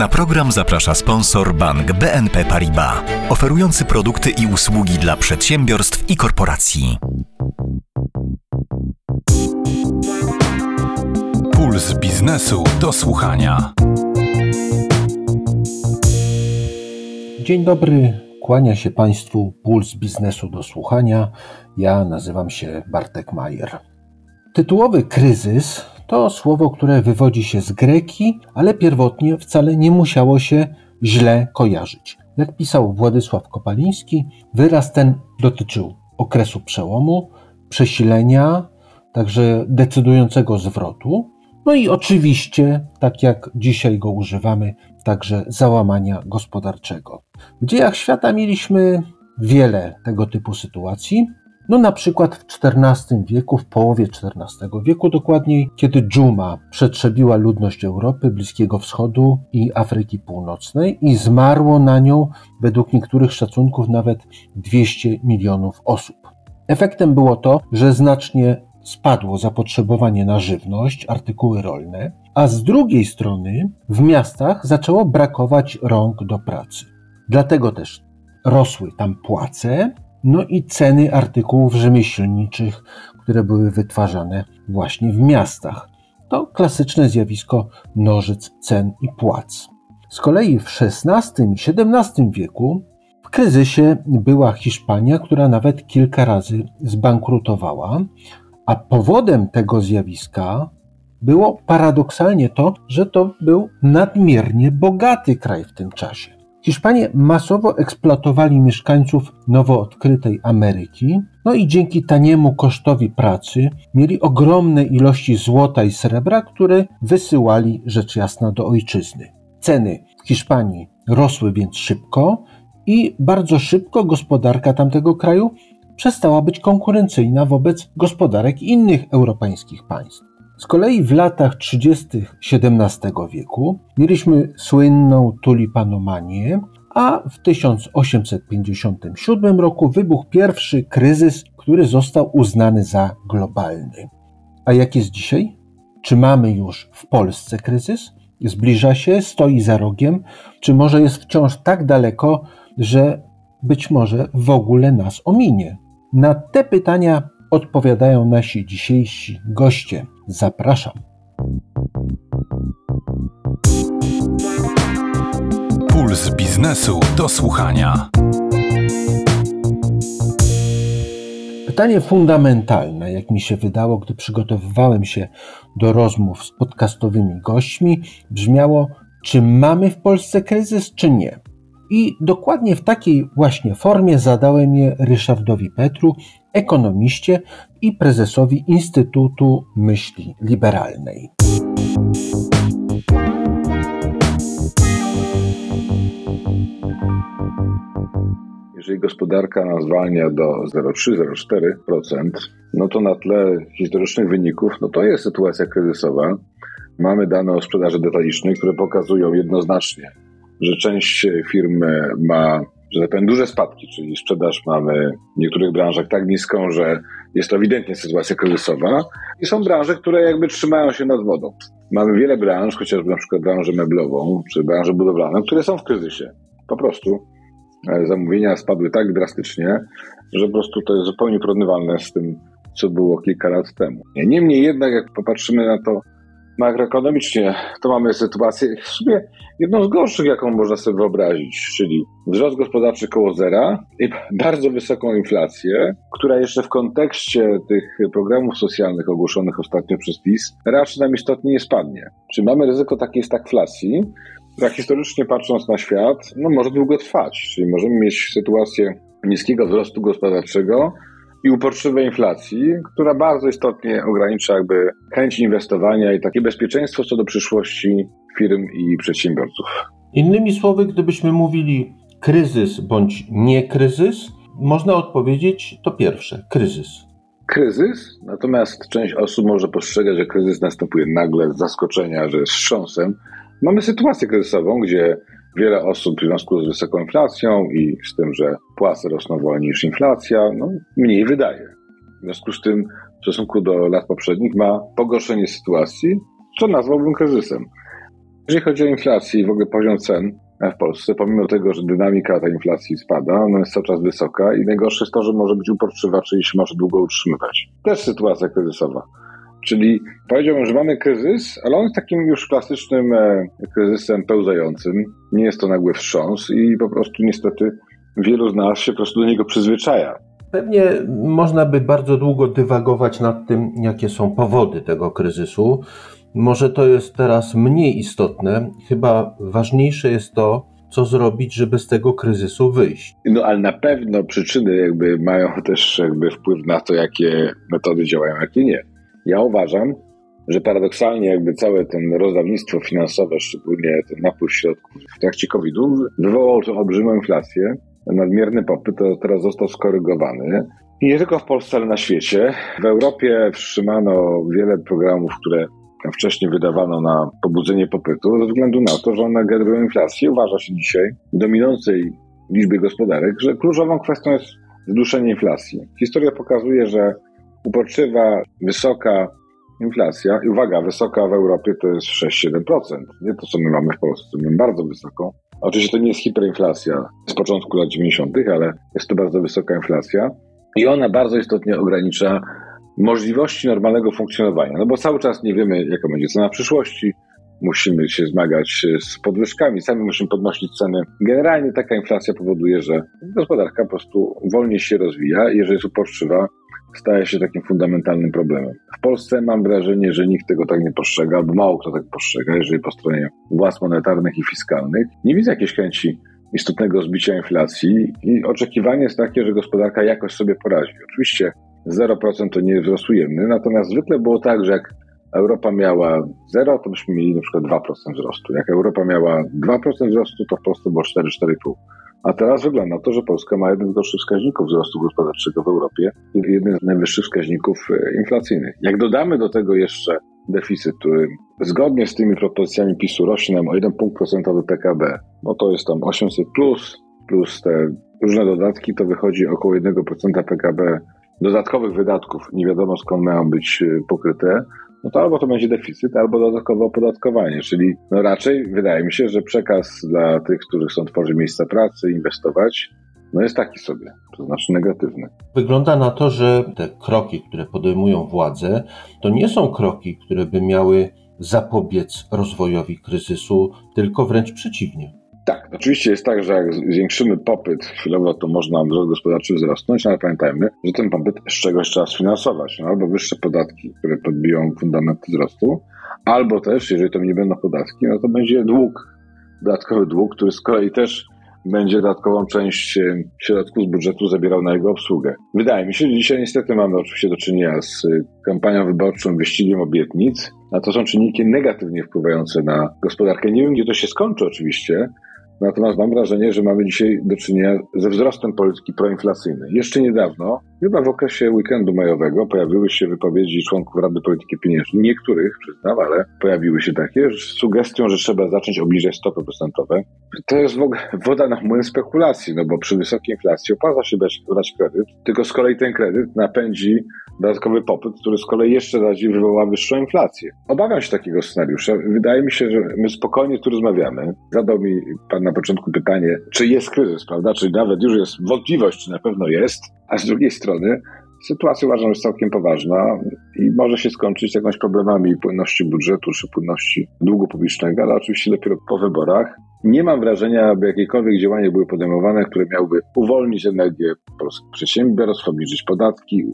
Na program zaprasza sponsor bank BNP Paribas, oferujący produkty i usługi dla przedsiębiorstw i korporacji. Puls biznesu do słuchania. Dzień dobry, kłania się Państwu Puls biznesu do słuchania. Ja nazywam się Bartek Majer. Tytułowy kryzys to słowo, które wywodzi się z greki, ale pierwotnie wcale nie musiało się źle kojarzyć. Jak pisał Władysław Kopaliński, wyraz ten dotyczył okresu przełomu, przesilenia, także decydującego zwrotu, no i oczywiście, tak jak dzisiaj go używamy, także załamania gospodarczego. W dziejach świata mieliśmy wiele tego typu sytuacji. No na przykład w XIV wieku, w połowie XIV wieku dokładniej, kiedy dżuma przetrzebiła ludność Europy, Bliskiego Wschodu i Afryki Północnej i zmarło na nią według niektórych szacunków nawet 200 milionów osób. Efektem było to, że znacznie spadło zapotrzebowanie na żywność, artykuły rolne, a z drugiej strony w miastach zaczęło brakować rąk do pracy. Dlatego też rosły tam płace, no i ceny artykułów rzemieślniczych, które były wytwarzane właśnie w miastach. To klasyczne zjawisko nożyc cen i płac. Z kolei w XVI i XVII wieku w kryzysie była Hiszpania, która nawet kilka razy zbankrutowała, a powodem tego zjawiska było paradoksalnie to, że to był nadmiernie bogaty kraj w tym czasie. Hiszpanie masowo eksploatowali mieszkańców nowo odkrytej Ameryki, no i dzięki taniemu kosztowi pracy mieli ogromne ilości złota i srebra, które wysyłali rzecz jasna do ojczyzny. Ceny w Hiszpanii rosły więc szybko i bardzo szybko gospodarka tamtego kraju przestała być konkurencyjna wobec gospodarek innych europejskich państw. Z kolei w latach 30. XVII wieku mieliśmy słynną tulipanomanię, a w 1857 roku wybuchł pierwszy kryzys, który został uznany za globalny. A jak jest dzisiaj? Czy mamy już w Polsce kryzys? Zbliża się, stoi za rogiem, czy może jest wciąż tak daleko, że być może w ogóle nas ominie? Na te pytania odpowiadają nasi dzisiejsi goście. Zapraszam. Puls biznesu do słuchania. Pytanie fundamentalne, jak mi się wydało, gdy przygotowywałem się do rozmów z podcastowymi gośćmi, brzmiało: czy mamy w Polsce kryzys, czy nie? I dokładnie w takiej właśnie formie zadałem je Ryszardowi Petru, ekonomiście i prezesowi Instytutu Myśli Liberalnej. Jeżeli gospodarka nas zwalnia do 0,3-0,4%, no to na tle historycznych wyników, no to jest sytuacja kryzysowa. Mamy dane o sprzedaży detalicznej, które pokazują jednoznacznie, że część firm ma że tak powiem, duże spadki, czyli sprzedaż mamy w niektórych branżach tak niską, że jest to ewidentnie sytuacja kryzysowa i są branże, które jakby trzymają się nad wodą. Mamy wiele branż, chociażby na przykład branżę meblową czy branżę budowlaną, które są w kryzysie. Po prostu e, zamówienia spadły tak drastycznie, że po prostu to jest zupełnie porównywalne z tym, co było kilka lat temu. Niemniej jednak, jak popatrzymy na to makroekonomicznie, to mamy sytuację w sumie jedną z gorszych, jaką można sobie wyobrazić, czyli wzrost gospodarczy koło zera i bardzo wysoką inflację, która jeszcze w kontekście tych programów socjalnych ogłoszonych ostatnio przez PiS raczej nam istotnie nie spadnie. Czyli mamy ryzyko takiej stagflacji, która historycznie patrząc na świat, no może długo trwać, czyli możemy mieć sytuację niskiego wzrostu gospodarczego, i uporczywej inflacji, która bardzo istotnie ogranicza jakby chęć inwestowania i takie bezpieczeństwo co do przyszłości firm i przedsiębiorców. Innymi słowy, gdybyśmy mówili kryzys bądź nie kryzys, można odpowiedzieć to pierwsze kryzys. Kryzys, natomiast część osób może postrzegać, że kryzys następuje nagle z zaskoczenia, że z wstrząsem. Mamy sytuację kryzysową, gdzie wiele osób w związku z wysoką inflacją i z tym, że płace rosną wolniej niż inflacja, no, mniej wydaje. W związku z tym w stosunku do lat poprzednich ma pogorszenie sytuacji, co nazwałbym kryzysem. Jeżeli chodzi o inflację i w ogóle poziom cen w Polsce, pomimo tego, że dynamika tej inflacji spada, ona jest cały czas wysoka i najgorsze jest to, że może być uporczywa, czyli się może długo utrzymywać. Też sytuacja kryzysowa. Czyli powiedziałbym, że mamy kryzys, ale on jest takim już klasycznym e, kryzysem pełzającym. Nie jest to nagły wstrząs i po prostu niestety wielu z nas się po prostu do niego przyzwyczaja. Pewnie można by bardzo długo dywagować nad tym, jakie są powody tego kryzysu. Może to jest teraz mniej istotne. Chyba ważniejsze jest to, co zrobić, żeby z tego kryzysu wyjść. No ale na pewno przyczyny jakby mają też jakby wpływ na to, jakie metody działają, jakie nie. Ja uważam, że paradoksalnie jakby całe ten rozdawnictwo finansowe, szczególnie ten napływ środków w trakcie COVID-u wywołał tą olbrzymią inflację, nadmierny popyt teraz został skorygowany. Nie tylko w Polsce, ale na świecie. W Europie wstrzymano wiele programów, które wcześniej wydawano na pobudzenie popytu, ze względu na to, że one generują inflację. Uważa się dzisiaj w dominującej liczbie gospodarek, że kluczową kwestią jest zduszenie inflacji. Historia pokazuje, że uporczywa, wysoka inflacja, i uwaga, wysoka w Europie to jest 6-7%, nie to, co my mamy w Polsce, my mamy bardzo wysoką. Oczywiście to nie jest hiperinflacja z początku lat 90., ale jest to bardzo wysoka inflacja i ona bardzo istotnie ogranicza możliwości normalnego funkcjonowania, no bo cały czas nie wiemy, jaka będzie cena przyszłości, musimy się zmagać z podwyżkami, sami musimy podnosić ceny. Generalnie taka inflacja powoduje, że gospodarka po prostu wolniej się rozwija jeżeli jest uporczywa, staje się takim fundamentalnym problemem. W Polsce mam wrażenie, że nikt tego tak nie postrzega, albo mało kto tak postrzega, jeżeli po stronie władz monetarnych i fiskalnych. Nie widzę jakiejś chęci istotnego zbicia inflacji i oczekiwanie jest takie, że gospodarka jakoś sobie poradzi. Oczywiście 0% to nie jest wzrost ujemny, natomiast zwykle było tak, że jak Europa miała 0, to byśmy mieli na przykład 2% wzrostu. Jak Europa miała 2% wzrostu, to w Polsce było 4-4,5%. A teraz wygląda na to, że Polska ma jeden z gorszych wskaźników wzrostu gospodarczego w Europie i jeden z najwyższych wskaźników e, inflacyjnych. Jak dodamy do tego jeszcze deficyt, który zgodnie z tymi propozycjami PiSu rośnie nam o 1 punkt procentowy PKB, no to jest tam 800 plus, plus te różne dodatki, to wychodzi około 1% PKB dodatkowych wydatków, nie wiadomo skąd mają być e, pokryte, no to albo to będzie deficyt, albo dodatkowe opodatkowanie, czyli no raczej wydaje mi się, że przekaz dla tych, którzy chcą tworzyć miejsca pracy, inwestować, no jest taki sobie, to znaczy negatywny. Wygląda na to, że te kroki, które podejmują władze, to nie są kroki, które by miały zapobiec rozwojowi kryzysu, tylko wręcz przeciwnie. Tak, oczywiście jest tak, że jak zwiększymy popyt chwilowo, to można wzrost gospodarczy wzrosnąć, ale pamiętajmy, że ten popyt z czegoś trzeba sfinansować. No, albo wyższe podatki, które podbiją fundamenty wzrostu, albo też, jeżeli to nie będą podatki, no to będzie dług, dodatkowy dług, który z kolei też będzie dodatkową część e, środków z budżetu zabierał na jego obsługę. Wydaje mi się, że dzisiaj niestety mamy oczywiście do czynienia z e, kampanią wyborczą, wyścigiem obietnic, a to są czynniki negatywnie wpływające na gospodarkę. Nie wiem, gdzie to się skończy oczywiście, Natomiast mam wrażenie, że mamy dzisiaj do czynienia ze wzrostem polityki proinflacyjnej. Jeszcze niedawno, chyba w okresie weekendu majowego, pojawiły się wypowiedzi członków Rady Polityki Pieniężnej, niektórych przyznam, ale pojawiły się takie, z sugestią, że trzeba zacząć obniżać stopy procentowe. To jest w ogóle woda na młyn spekulacji, no bo przy wysokiej inflacji opłaca się brać, kredyt, tylko z kolei ten kredyt napędzi dodatkowy popyt, który z kolei jeszcze bardziej wywoła wyższą inflację. Obawiam się takiego scenariusza. Wydaje mi się, że my spokojnie tu rozmawiamy. Zadał mi pan na początku pytanie, czy jest kryzys, prawda? Czy nawet już jest wątpliwość, czy na pewno jest, a z drugiej strony sytuacja uważam, jest całkiem poważna i może się skończyć jakąś problemami płynności budżetu czy płynności długu publicznego, ale oczywiście dopiero po wyborach. Nie mam wrażenia, aby jakiekolwiek działania były podejmowane, które miałyby uwolnić energię polskich przedsiębiorstw, obniżyć podatki,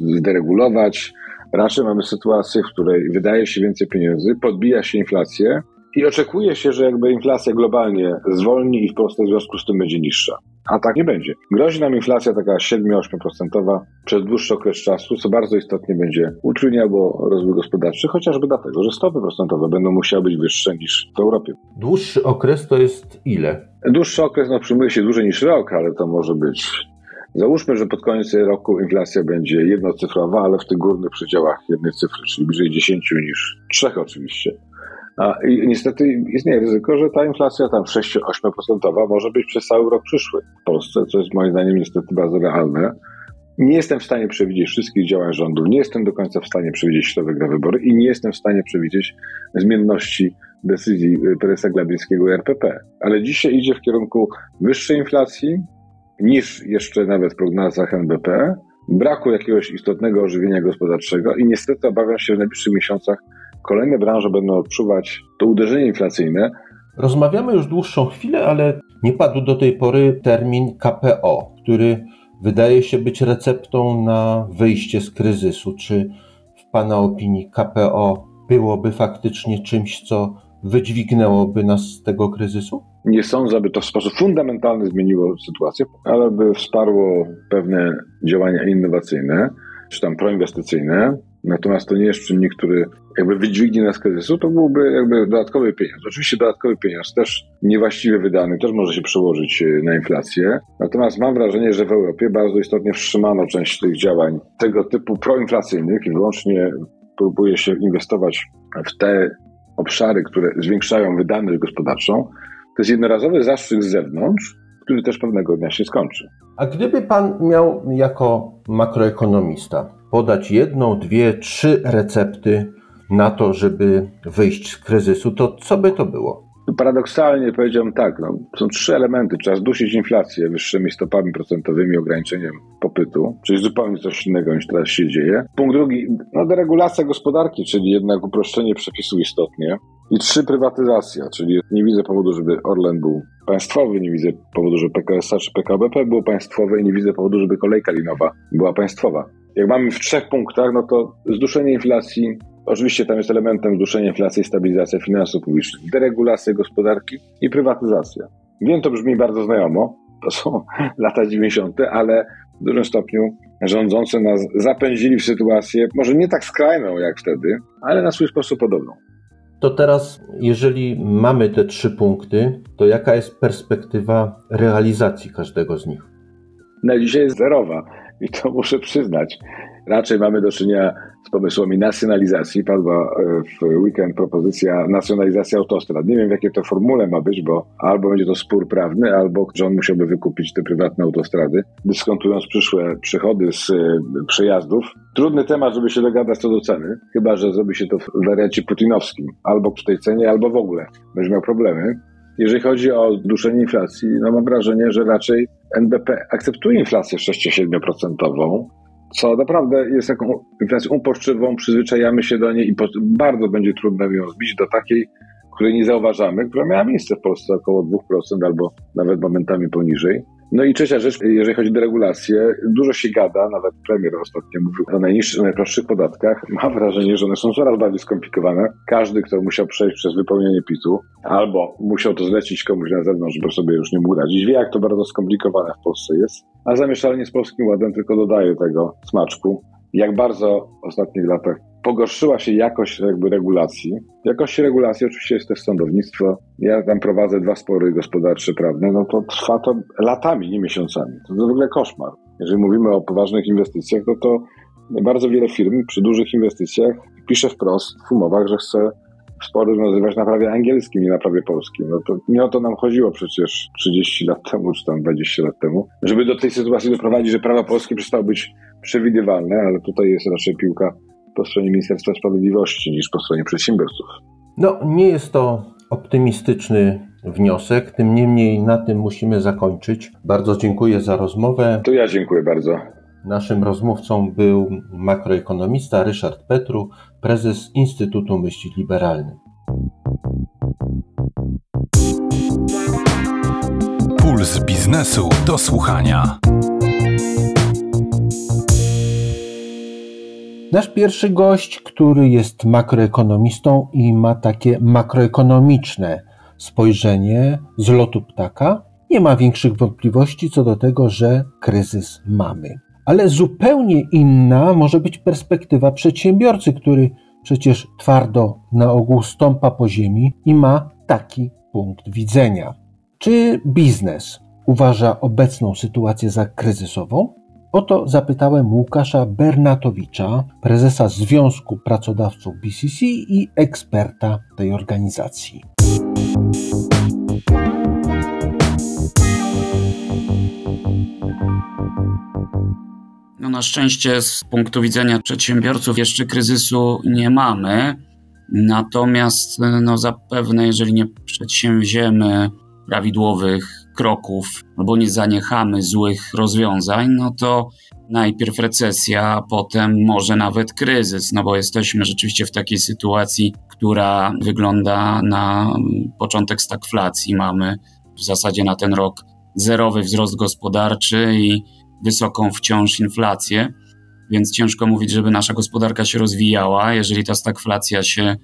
zderegulować. Raczej mamy sytuację, w której wydaje się więcej pieniędzy, podbija się inflację i oczekuje się, że jakby inflacja globalnie zwolni i w Polsce w związku z tym będzie niższa. A tak nie będzie. Grozi nam inflacja taka 7-8% przez dłuższy okres czasu, co bardzo istotnie będzie utrudniało rozwój gospodarczy, chociażby dlatego, że stopy procentowe będą musiały być wyższe niż w Europie. Dłuższy okres to jest ile? Dłuższy okres no, przyjmuje się dłużej niż rok, ale to może być Załóżmy, że pod koniec roku inflacja będzie jednocyfrowa, ale w tych górnych przedziałach jednej cyfry, czyli bliżej 10 niż 3 oczywiście. I niestety istnieje ryzyko, że ta inflacja tam 6-8% może być przez cały rok przyszły w Polsce, co jest moim zdaniem niestety bardzo realne. Nie jestem w stanie przewidzieć wszystkich działań rządu, nie jestem do końca w stanie przewidzieć, kto wygra wybory i nie jestem w stanie przewidzieć zmienności decyzji prezesa Glabińskiego i RPP. Ale dzisiaj idzie w kierunku wyższej inflacji niż jeszcze nawet w prognozach NBP, braku jakiegoś istotnego ożywienia gospodarczego i niestety obawiam się, że w najbliższych miesiącach kolejne branże będą odczuwać to uderzenie inflacyjne. Rozmawiamy już dłuższą chwilę, ale nie padł do tej pory termin KPO, który wydaje się być receptą na wyjście z kryzysu. Czy w Pana opinii KPO byłoby faktycznie czymś, co wydźwignęłoby nas z tego kryzysu? Nie sądzę, aby to w sposób fundamentalny zmieniło sytuację, ale by wsparło pewne działania innowacyjne, czy tam proinwestycyjne. Natomiast to nie jest czynnik, który jakby wydźwignie nas z kryzysu, to byłby jakby dodatkowy pieniądz. Oczywiście dodatkowy pieniądz, też niewłaściwie wydany, też może się przełożyć e, na inflację. Natomiast mam wrażenie, że w Europie bardzo istotnie wstrzymano część tych działań tego typu proinflacyjnych i wyłącznie próbuje się inwestować w te obszary, które zwiększają wydajność gospodarczą, to jest jednorazowy zastrzyk z zewnątrz, który też pewnego dnia się skończy. A gdyby pan miał jako makroekonomista podać jedną, dwie, trzy recepty na to, żeby wyjść z kryzysu, to co by to było? Paradoksalnie powiedziałbym tak, no, są trzy elementy. Trzeba zdusić inflację wyższymi stopami procentowymi, ograniczeniem popytu, czyli zupełnie coś innego niż teraz się dzieje. Punkt drugi, no deregulacja gospodarki, czyli jednak uproszczenie przepisu istotnie. I trzy, prywatyzacja, czyli nie widzę powodu, żeby Orlen był państwowy, nie widzę powodu, żeby PKS czy PKBP było państwowe i nie widzę powodu, żeby kolejka linowa była państwowa. Jak mamy w trzech punktach, no to zduszenie inflacji, Oczywiście tam jest elementem zduszenia inflacji, stabilizacja finansów publicznych, deregulacja gospodarki i prywatyzacja. Wiem, to brzmi bardzo znajomo, to są lata 90., ale w dużym stopniu rządzący nas zapędzili w sytuację, może nie tak skrajną jak wtedy, ale na swój sposób podobną. To teraz, jeżeli mamy te trzy punkty, to jaka jest perspektywa realizacji każdego z nich? Na dzisiaj jest zerowa i to muszę przyznać. Raczej mamy do czynienia z pomysłami nacjonalizacji. Padła e, w weekend propozycja nacjonalizacji autostrad. Nie wiem, w to formule ma być, bo albo będzie to spór prawny, albo rząd musiałby wykupić te prywatne autostrady, dyskontując przyszłe przychody z e, przejazdów. Trudny temat, żeby się dogadać co do ceny, chyba że zrobi się to w wariancie putinowskim. Albo przy tej cenie, albo w ogóle. Będzie miał problemy. Jeżeli chodzi o duszenie inflacji, no mam wrażenie, że raczej NBP akceptuje inflację 6-7%, co naprawdę jest taką inflacją uporczywą, przyzwyczajamy się do niej i bardzo będzie trudno ją zbić do takiej, której nie zauważamy, która miała miejsce w Polsce około 2% albo nawet momentami poniżej. No i trzecia rzecz, jeżeli chodzi o deregulację, dużo się gada, nawet premier ostatnio mówił o najniższych, najprostszych podatkach. Mam wrażenie, że one są coraz bardziej skomplikowane. Każdy, kto musiał przejść przez wypełnienie PIT-u, albo musiał to zlecić komuś na zewnątrz, żeby sobie już nie mógł radzić, wie, jak to bardzo skomplikowane w Polsce jest. A zamieszanie z Polskim Ładem tylko dodaje tego smaczku. Jak bardzo w ostatnich latach pogorszyła się jakość jakby regulacji. Jakość regulacji oczywiście jest też sądownictwo. Ja tam prowadzę dwa spory gospodarcze, prawne, no to trwa to latami, nie miesiącami. To jest w ogóle koszmar. Jeżeli mówimy o poważnych inwestycjach, no to bardzo wiele firm przy dużych inwestycjach pisze wprost w umowach, że chce spory nazywać na prawie angielskim, nie na prawie polskim. No to nie o to nam chodziło przecież 30 lat temu, czy tam 20 lat temu, żeby do tej sytuacji doprowadzić, że prawo polskie przestało być przewidywalne, ale tutaj jest raczej piłka po stronie Ministerstwa Sprawiedliwości niż po stronie przedsiębiorców. No, nie jest to optymistyczny wniosek, tym niemniej na tym musimy zakończyć. Bardzo dziękuję za rozmowę. To ja dziękuję bardzo. Naszym rozmówcą był makroekonomista Ryszard Petru, prezes Instytutu Myśli Liberalnej. Puls biznesu do słuchania. Nasz pierwszy gość, który jest makroekonomistą i ma takie makroekonomiczne spojrzenie z lotu ptaka, nie ma większych wątpliwości co do tego, że kryzys mamy. Ale zupełnie inna może być perspektywa przedsiębiorcy, który przecież twardo na ogół stąpa po ziemi i ma taki punkt widzenia. Czy biznes uważa obecną sytuację za kryzysową? O to zapytałem Łukasza Bernatowicza, prezesa Związku Pracodawców BCC i eksperta tej organizacji. No na szczęście z punktu widzenia przedsiębiorców jeszcze kryzysu nie mamy. Natomiast no zapewne, jeżeli nie przedsięwziemy prawidłowych kroków albo nie zaniechamy złych rozwiązań, no to najpierw recesja, a potem może nawet kryzys, no bo jesteśmy rzeczywiście w takiej sytuacji, która wygląda na początek stagflacji. Mamy w zasadzie na ten rok zerowy wzrost gospodarczy i wysoką wciąż inflację, więc ciężko mówić, żeby nasza gospodarka się rozwijała. Jeżeli ta stagflacja się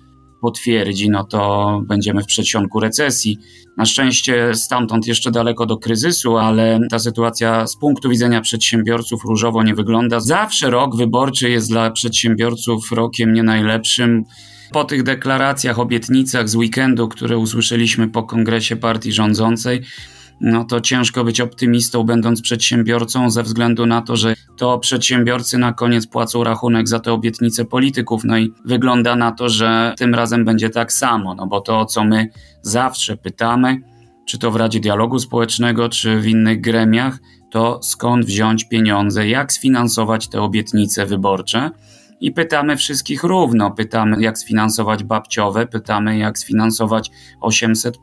potwierdzi, no to będziemy w przedsionku recesji. Na szczęście stamtąd jeszcze daleko do kryzysu, ale ta sytuacja z punktu widzenia przedsiębiorców różowo nie wygląda. Zawsze rok wyborczy jest dla przedsiębiorców rokiem nie najlepszym. Po tych deklaracjach, obietnicach z weekendu, które usłyszeliśmy po kongresie partii rządzącej, no to ciężko być optymistą, będąc przedsiębiorcą, ze względu na to, że to przedsiębiorcy na koniec płacą rachunek za te obietnice polityków. No i wygląda na to, że tym razem będzie tak samo, no bo to, o co my zawsze pytamy, czy to w Radzie Dialogu Społecznego, czy w innych gremiach, to skąd wziąć pieniądze, jak sfinansować te obietnice wyborcze. I pytamy wszystkich równo. Pytamy, jak sfinansować babciowe, pytamy, jak sfinansować 800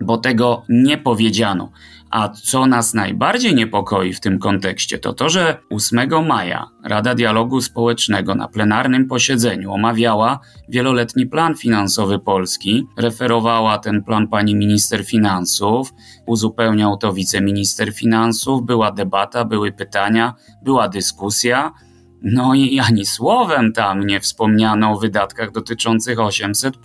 bo tego nie powiedziano. A co nas najbardziej niepokoi w tym kontekście, to to, że 8 maja Rada Dialogu Społecznego na plenarnym posiedzeniu omawiała wieloletni plan finansowy Polski. Referowała ten plan pani minister finansów, uzupełniał to wiceminister finansów, była debata, były pytania, była dyskusja. No i ani słowem tam nie wspomniano o wydatkach dotyczących 800.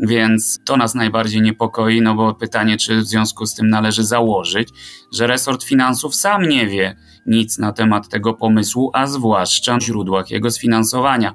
Więc to nas najbardziej niepokoi, no bo pytanie, czy w związku z tym należy założyć, że resort finansów sam nie wie nic na temat tego pomysłu, a zwłaszcza o źródłach jego sfinansowania.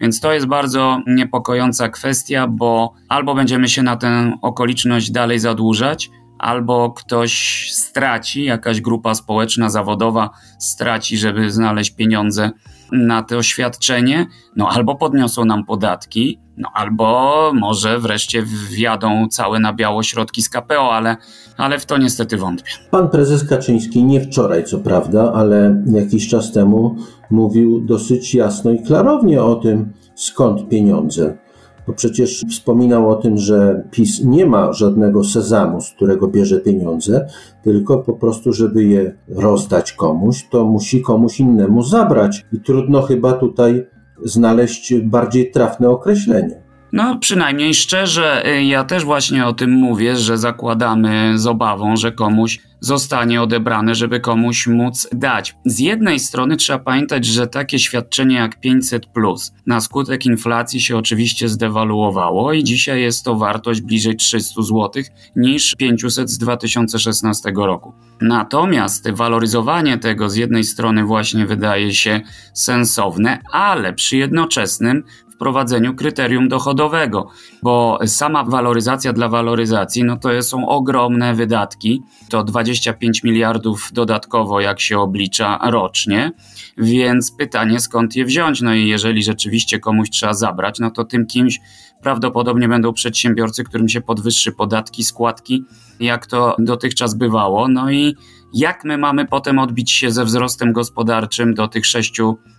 Więc to jest bardzo niepokojąca kwestia, bo albo będziemy się na tę okoliczność dalej zadłużać, albo ktoś straci, jakaś grupa społeczna, zawodowa straci, żeby znaleźć pieniądze na to oświadczenie, no albo podniosą nam podatki, no albo może wreszcie wjadą całe na biało środki z KPO, ale, ale w to niestety wątpię. Pan prezes Kaczyński nie wczoraj, co prawda, ale jakiś czas temu mówił dosyć jasno i klarownie o tym, skąd pieniądze bo przecież wspominał o tym, że PiS nie ma żadnego sezamu, z którego bierze pieniądze, tylko po prostu, żeby je rozdać komuś, to musi komuś innemu zabrać. I trudno chyba tutaj znaleźć bardziej trafne określenie. No, przynajmniej szczerze, y, ja też właśnie o tym mówię, że zakładamy z obawą, że komuś zostanie odebrane, żeby komuś móc dać. Z jednej strony trzeba pamiętać, że takie świadczenie jak 500 plus na skutek inflacji się oczywiście zdewaluowało i dzisiaj jest to wartość bliżej 300 zł niż 500 z 2016 roku. Natomiast waloryzowanie tego z jednej strony właśnie wydaje się sensowne, ale przy jednoczesnym wprowadzeniu kryterium dochodowego, bo sama waloryzacja dla waloryzacji, no to są ogromne wydatki, to 25 miliardów dodatkowo, jak się oblicza rocznie, więc pytanie skąd je wziąć, no i jeżeli rzeczywiście komuś trzeba zabrać, no to tym kimś prawdopodobnie będą przedsiębiorcy, którym się podwyższy podatki, składki, jak to dotychczas bywało, no i jak my mamy potem odbić się ze wzrostem gospodarczym do tych 6 procent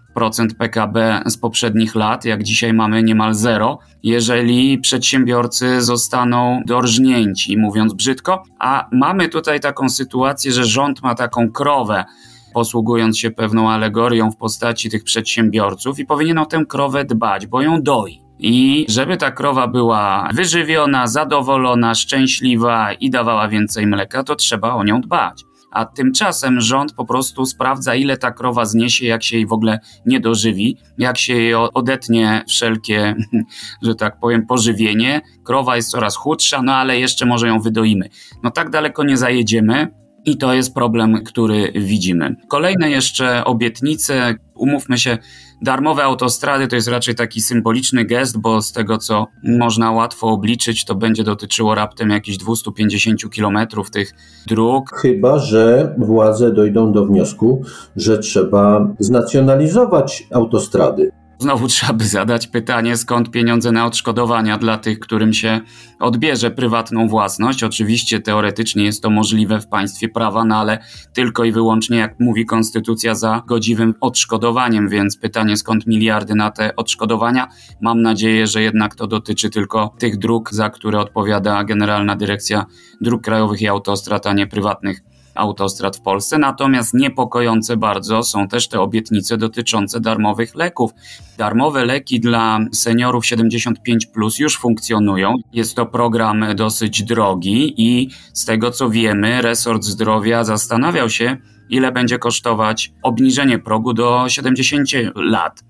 PKB z poprzednich lat, jak dzisiaj mamy niemal zero, jeżeli przedsiębiorcy zostaną dorżnięci, mówiąc brzydko. A mamy tutaj taką sytuację, że rząd ma taką krowę, posługując się pewną alegorią w postaci tych przedsiębiorców i powinien o tę krowę dbać, bo ją doi. I żeby ta krowa była wyżywiona, zadowolona, szczęśliwa i dawała więcej mleka, to trzeba o nią dbać a tymczasem rząd po prostu sprawdza, ile ta krowa zniesie, jak się jej w ogóle nie dożywi, jak się jej odetnie wszelkie, że tak powiem, pożywienie. Krowa jest coraz chudsza, no ale jeszcze może ją wydoimy. No tak daleko nie zajedziemy. I to jest problem, który widzimy. Kolejne jeszcze obietnice, umówmy się, Darmowe autostrady to jest raczej taki symboliczny gest, bo z tego co można łatwo obliczyć, to będzie dotyczyło raptem jakichś 250 kilometrów tych dróg. Chyba, że władze dojdą do wniosku, że trzeba znacjonalizować autostrady. Znowu trzeba by zadać pytanie, skąd pieniądze na odszkodowania dla tych, którym się odbierze prywatną własność. Oczywiście teoretycznie jest to możliwe w państwie prawa, no ale tylko i wyłącznie, jak mówi konstytucja, za godziwym odszkodowaniem, więc pytanie, skąd miliardy na te odszkodowania. Mam nadzieję, że jednak to dotyczy tylko tych dróg, za które odpowiada Generalna Dyrekcja Dróg Krajowych i Autostrad, a nie prywatnych autostrad w Polsce. Natomiast niepokojące bardzo są też te obietnice dotyczące darmowych leków. Darmowe leki dla seniorów 75 plus już funkcjonują. Jest to program dosyć drogi i z tego co wiemy, resort zdrowia zastanawiał się, ile będzie kosztować obniżenie progu do 70 lat.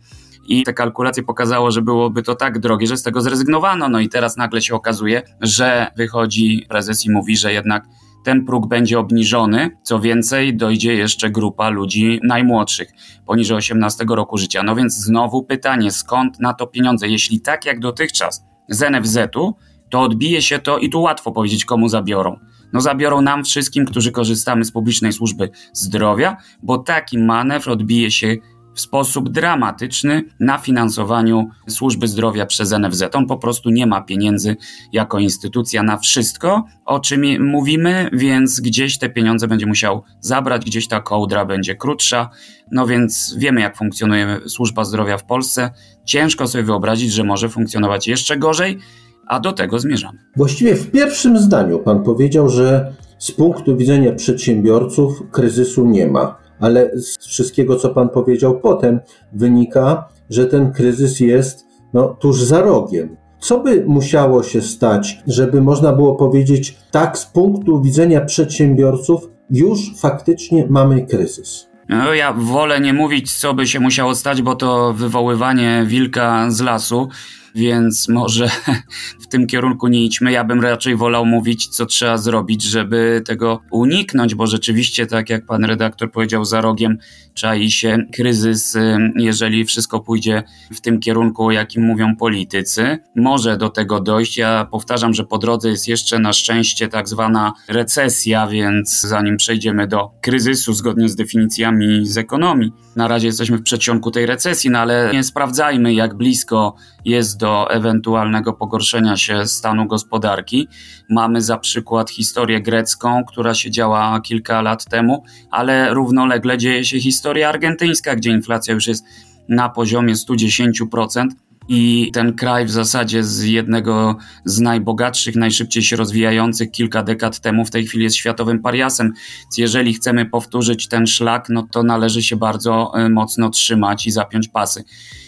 I te kalkulacje pokazało, że byłoby to tak drogie, że z tego zrezygnowano. No i teraz nagle się okazuje, że wychodzi prezes i mówi, że jednak ten próg będzie obniżony. Co więcej, dojdzie jeszcze grupa ludzi najmłodszych, poniżej 18 roku życia. No więc znowu pytanie, skąd na to pieniądze? Jeśli tak jak dotychczas z NFZ-u, to odbije się to i tu łatwo powiedzieć, komu zabiorą. No zabiorą nam wszystkim, którzy korzystamy z publicznej służby zdrowia, bo taki manewr odbije się w sposób dramatyczny na finansowaniu służby zdrowia przez NFZ. On po prostu nie ma pieniędzy jako instytucja na wszystko, o czym mówimy, więc gdzieś te pieniądze będzie musiał zabrać, gdzieś ta kołdra będzie krótsza. No więc wiemy, jak funkcjonuje służba zdrowia w Polsce. Ciężko sobie wyobrazić, że może funkcjonować jeszcze gorzej, a do tego zmierzamy. Właściwie w pierwszym zdaniu pan powiedział, że z punktu widzenia przedsiębiorców kryzysu nie ma ale z wszystkiego, co Pan powiedział potem, wynika, że ten kryzys jest no, tuż za rogiem. Co by musiało się stać, żeby można było powiedzieć, tak, z punktu widzenia przedsiębiorców, już faktycznie mamy kryzys? No, ja wolę nie mówić, co by się musiało stać, bo to wywoływanie wilka z lasu więc może w tym kierunku nie idźmy. Ja bym raczej wolał mówić, co trzeba zrobić, żeby tego uniknąć, bo rzeczywiście, tak jak pan redaktor powiedział, za rogiem czai się kryzys, jeżeli wszystko pójdzie w tym kierunku, o jakim mówią politycy. Może do tego dojść. Ja powtarzam, że po drodze jest jeszcze na szczęście tak zwana recesja, więc zanim przejdziemy do kryzysu, zgodnie z definicjami z ekonomii, na razie jesteśmy w przedsionku tej recesji, no ale nie sprawdzajmy, jak blisko jest do ewentualnego pogorszenia się stanu gospodarki. Mamy za przykład historię grecką, która się działa kilka lat temu, ale równolegle dzieje się historia argentyńska, gdzie inflacja już jest na poziomie 110% i ten kraj w zasadzie z jednego z najbogatszych, najszybciej się rozwijających kilka dekad temu w tej chwili jest światowym pariasem. Jeżeli chcemy powtórzyć ten szlak, no to należy się bardzo e, mocno trzymać i zapiąć pasy.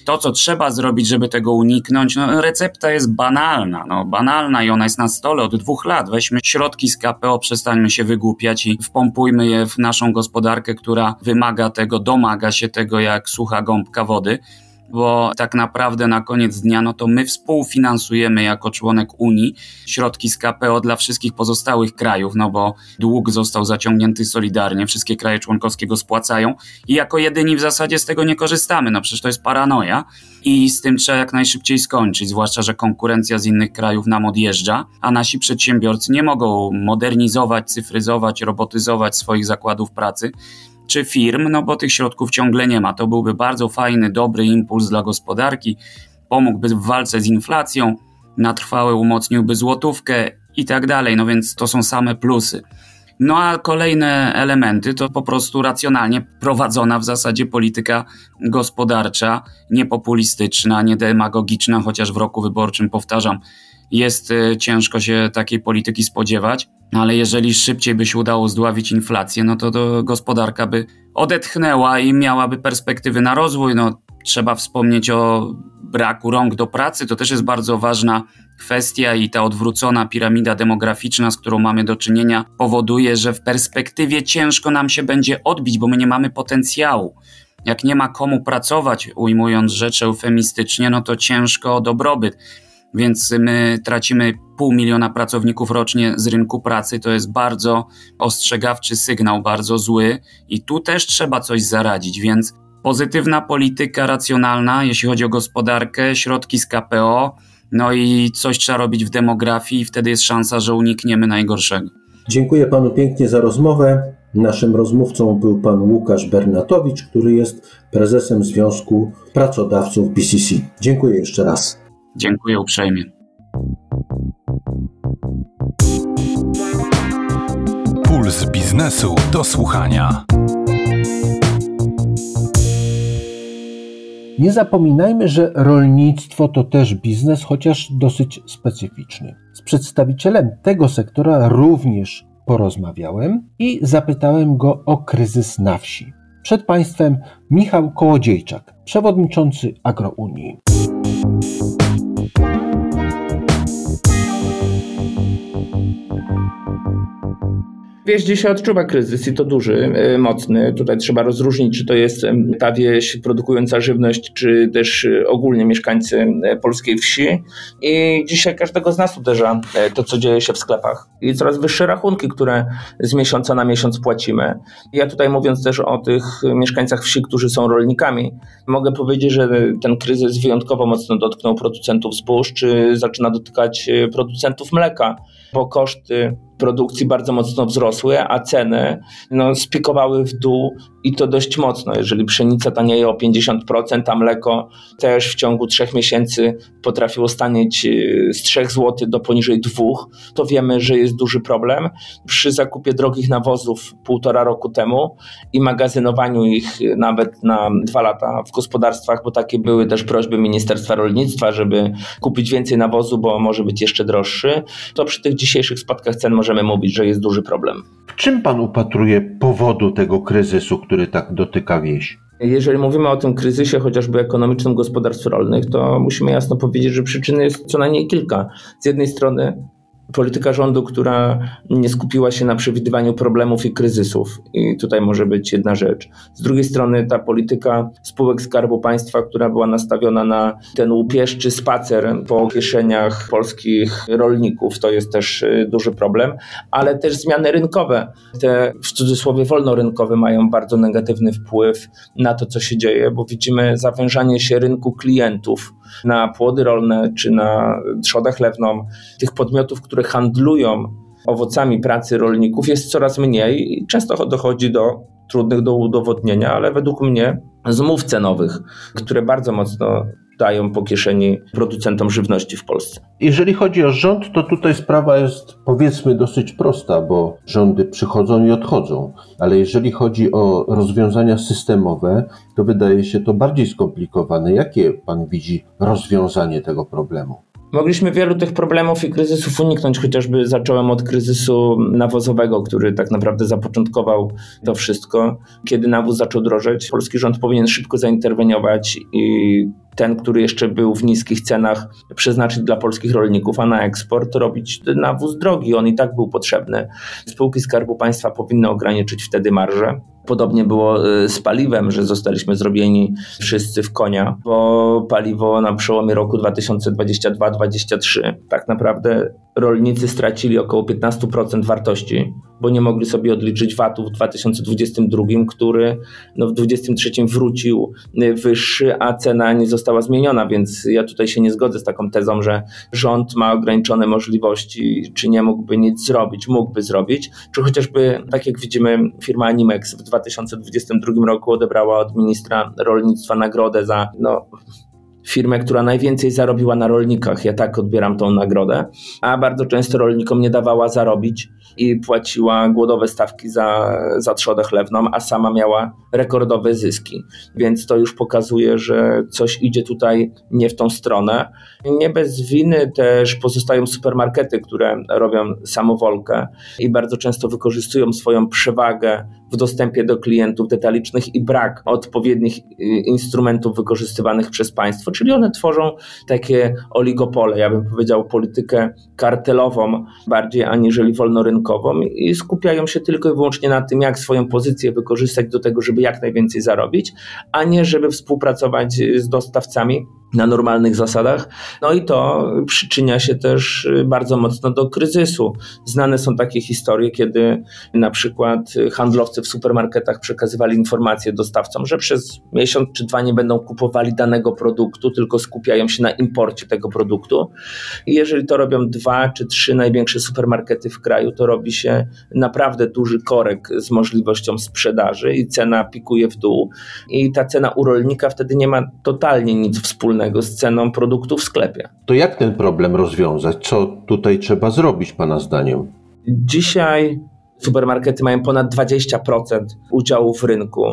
To, co trzeba zrobić, żeby tego uniknąć, no recepta jest banalna, no banalna i ona jest na stole od dwóch lat. Weźmy środki z KPO, przestańmy się wygłupiać i wpompujmy je w naszą gospodarkę, która wymaga tego, domaga się tego jak sucha gąbka wody bo tak naprawdę na koniec dnia no to my współfinansujemy jako członek Unii środki z KPO dla wszystkich pozostałych krajów, no bo dług został zaciągnięty solidarnie, wszystkie kraje członkowskie go spłacają i jako jedyni w zasadzie z tego nie korzystamy, no przecież to jest paranoja i z tym trzeba jak najszybciej skończyć, zwłaszcza, że konkurencja z innych krajów nam odjeżdża, a nasi przedsiębiorcy nie mogą modernizować, cyfryzować, robotyzować swoich zakładów pracy, czy firm, no bo tych środków ciągle nie ma. To byłby bardzo fajny, dobry impuls dla gospodarki, pomógłby w walce z inflacją, na trwałe umocniłby złotówkę i tak dalej. No więc to są same plusy. No a kolejne elementy to po prostu racjonalnie prowadzona w zasadzie polityka gospodarcza, niepopulistyczna, niedemagogiczna, chociaż w roku wyborczym powtarzam, jest y, ciężko się takiej polityki spodziewać, ale jeżeli szybciej by się udało zdławić inflację, no to, to gospodarka by odetchnęła i miałaby perspektywy na rozwój. No, trzeba wspomnieć o braku rąk do pracy, to też jest bardzo ważna kwestia i ta odwrócona piramida demograficzna, z którą mamy do czynienia, powoduje, że w perspektywie ciężko nam się będzie odbić, bo my nie mamy potencjału. Jak nie ma komu pracować, ujmując rzecz eufemistycznie, no to ciężko o dobrobyt więc my tracimy pół miliona pracowników rocznie z rynku pracy. To jest bardzo ostrzegawczy sygnał, bardzo zły i tu też trzeba coś zaradzić, więc pozytywna polityka racjonalna, jeśli chodzi o gospodarkę, środki z KPO, no i coś trzeba robić w demografii i wtedy jest szansa, że unikniemy najgorszego. Dziękuję panu pięknie za rozmowę. Naszym rozmówcą był pan Łukasz Bernatowicz, który jest prezesem Związku Pracodawców BCC. Dziękuję jeszcze raz. Dziękuję uprzejmie. Puls biznesu do słuchania. Nie zapominajmy, że rolnictwo to też biznes, chociaż dosyć specyficzny. Z przedstawicielem tego sektora również porozmawiałem i zapytałem go o kryzys na wsi. Przed Państwem Michał Kołodziejczak, przewodniczący Agrounii. Wieś dzisiaj odczuwa kryzys i to duży, e, mocny. Tutaj trzeba rozróżnić, czy to jest ta wieś produkująca żywność, czy też e, ogólnie mieszkańcy e, polskiej wsi. I dzisiaj każdego z nas uderza to, co dzieje się w sklepach. I coraz wyższe rachunki, które z miesiąca na miesiąc płacimy. Ja tutaj mówiąc też o tych mieszkańcach wsi, którzy są rolnikami, mogę powiedzieć, że ten kryzys wyjątkowo mocno dotknął producentów zbóż, czy zaczyna dotykać producentów mleka, bo koszty produkcji bardzo mocno wzrosły, a ceny no, spikowały w dół i to dość mocno. Jeżeli pszenica tanieje o 50%, a mleko też w ciągu trzech miesięcy potrafiło stanieć y, z 3 zł do poniżej 2, to wiemy, że jest duży problem. Przy zakupie drogich nawozów półtora roku temu i magazynowaniu ich nawet na dwa lata w gospodarstwach, bo takie były też prośby Ministerstwa Rolnictwa, żeby kupić więcej nawozu, bo może być jeszcze droższy, to przy tych dzisiejszych spadkach cen możemy mówić, że jest duży problem. W czym pan upatruje powodu tego kryzysu, który tak dotyka wieś? Jeżeli mówimy o tym kryzysie chociażby ekonomicznym gospodarstw rolnych, to musimy jasno powiedzieć, że przyczyn jest co najmniej kilka. Z jednej strony polityka rządu, która nie skupiła się na przewidywaniu problemów i kryzysów. I tutaj może być jedna rzecz. Z drugiej strony ta polityka spółek Skarbu Państwa, która była nastawiona na ten łupieszczy spacer po kieszeniach polskich rolników, to jest też y, duży problem, ale też zmiany rynkowe. Te w cudzysłowie wolnorynkowe mają bardzo negatywny wpływ na to, co się dzieje, bo widzimy zawężanie się rynku klientów na płody rolne czy na trzodę chlewną, tych podmiotów, które handlują owocami pracy rolników jest coraz mniej i często dochodzi do trudnych do udowodnienia, ale według mnie zmów cenowych, które bardzo mocno dają po kieszeni producentom żywności w Polsce. Jeżeli chodzi o rząd, to tutaj sprawa jest powiedzmy dosyć prosta, bo rządy przychodzą i odchodzą, ale jeżeli chodzi o rozwiązania systemowe, to wydaje się to bardziej skomplikowane. Jakie pan widzi rozwiązanie tego problemu? Mogliśmy wielu tych problemów i kryzysów uniknąć, chociażby zacząłem od kryzysu nawozowego, który tak naprawdę zapoczątkował to wszystko. Kiedy nawóz zaczął drożeć, polski rząd powinien szybko zainterweniować i ten, który jeszcze był w niskich cenach, przeznaczyć dla polskich rolników, a na eksport robić nawóz drogi. On i tak był potrzebny. Spółki Skarbu Państwa powinny ograniczyć wtedy marżę. Podobnie było y, z paliwem, że zostaliśmy zrobieni wszyscy w konia, bo paliwo na przełomie roku 2022-2023 tak naprawdę rolnicy stracili około 15% wartości, bo nie mogli sobie odliczyć VAT-u w 2022, który no w 2023 wrócił y, wyższy, a cena nie została zmieniona, więc ja tutaj się nie zgodzę z taką tezą, że rząd ma ograniczone możliwości, czy nie mógłby nic zrobić, mógłby zrobić, czy chociażby, tak jak widzimy, firma Animex w 2022 roku odebrała od ministra rolnictwa nagrodę za no, firmę, która najwięcej zarobiła na rolnikach. Ja tak odbieram tą nagrodę, a bardzo często rolnikom nie dawała zarobić i płaciła głodowe stawki za, za trzodę chlewną, a sama miała rekordowe zyski. Więc to już pokazuje, że coś idzie tutaj nie w tą stronę. Nie bez winy też pozostają supermarkety, które robią samowolkę i bardzo często wykorzystują swoją przewagę w dostępie do klientów detalicznych i brak odpowiednich y, instrumentów wykorzystywanych przez państwo, czyli one tworzą takie oligopole, ja bym powiedział politykę kartelową bardziej aniżeli wolnorynkową i skupiają się tylko i wyłącznie na tym, jak swoją pozycję wykorzystać do tego, żeby jak najwięcej zarobić, a nie żeby współpracować z dostawcami na normalnych zasadach. No i to przyczynia się też bardzo mocno do kryzysu. Znane są takie historie, kiedy na przykład handlowcy w supermarketach przekazywali informacje dostawcom, że przez miesiąc czy dwa nie będą kupowali danego produktu, tylko skupiają się na imporcie tego produktu. I jeżeli to robią dwa czy trzy największe supermarkety w kraju, to robi się naprawdę duży korek z możliwością sprzedaży i cena pikuje w dół. I ta cena u rolnika wtedy nie ma totalnie nic wspólnego z ceną produktu w sklepie. To jak ten problem rozwiązać? Co tutaj trzeba zrobić, Pana zdaniem? Dzisiaj supermarkety mają ponad 20% udziału w rynku.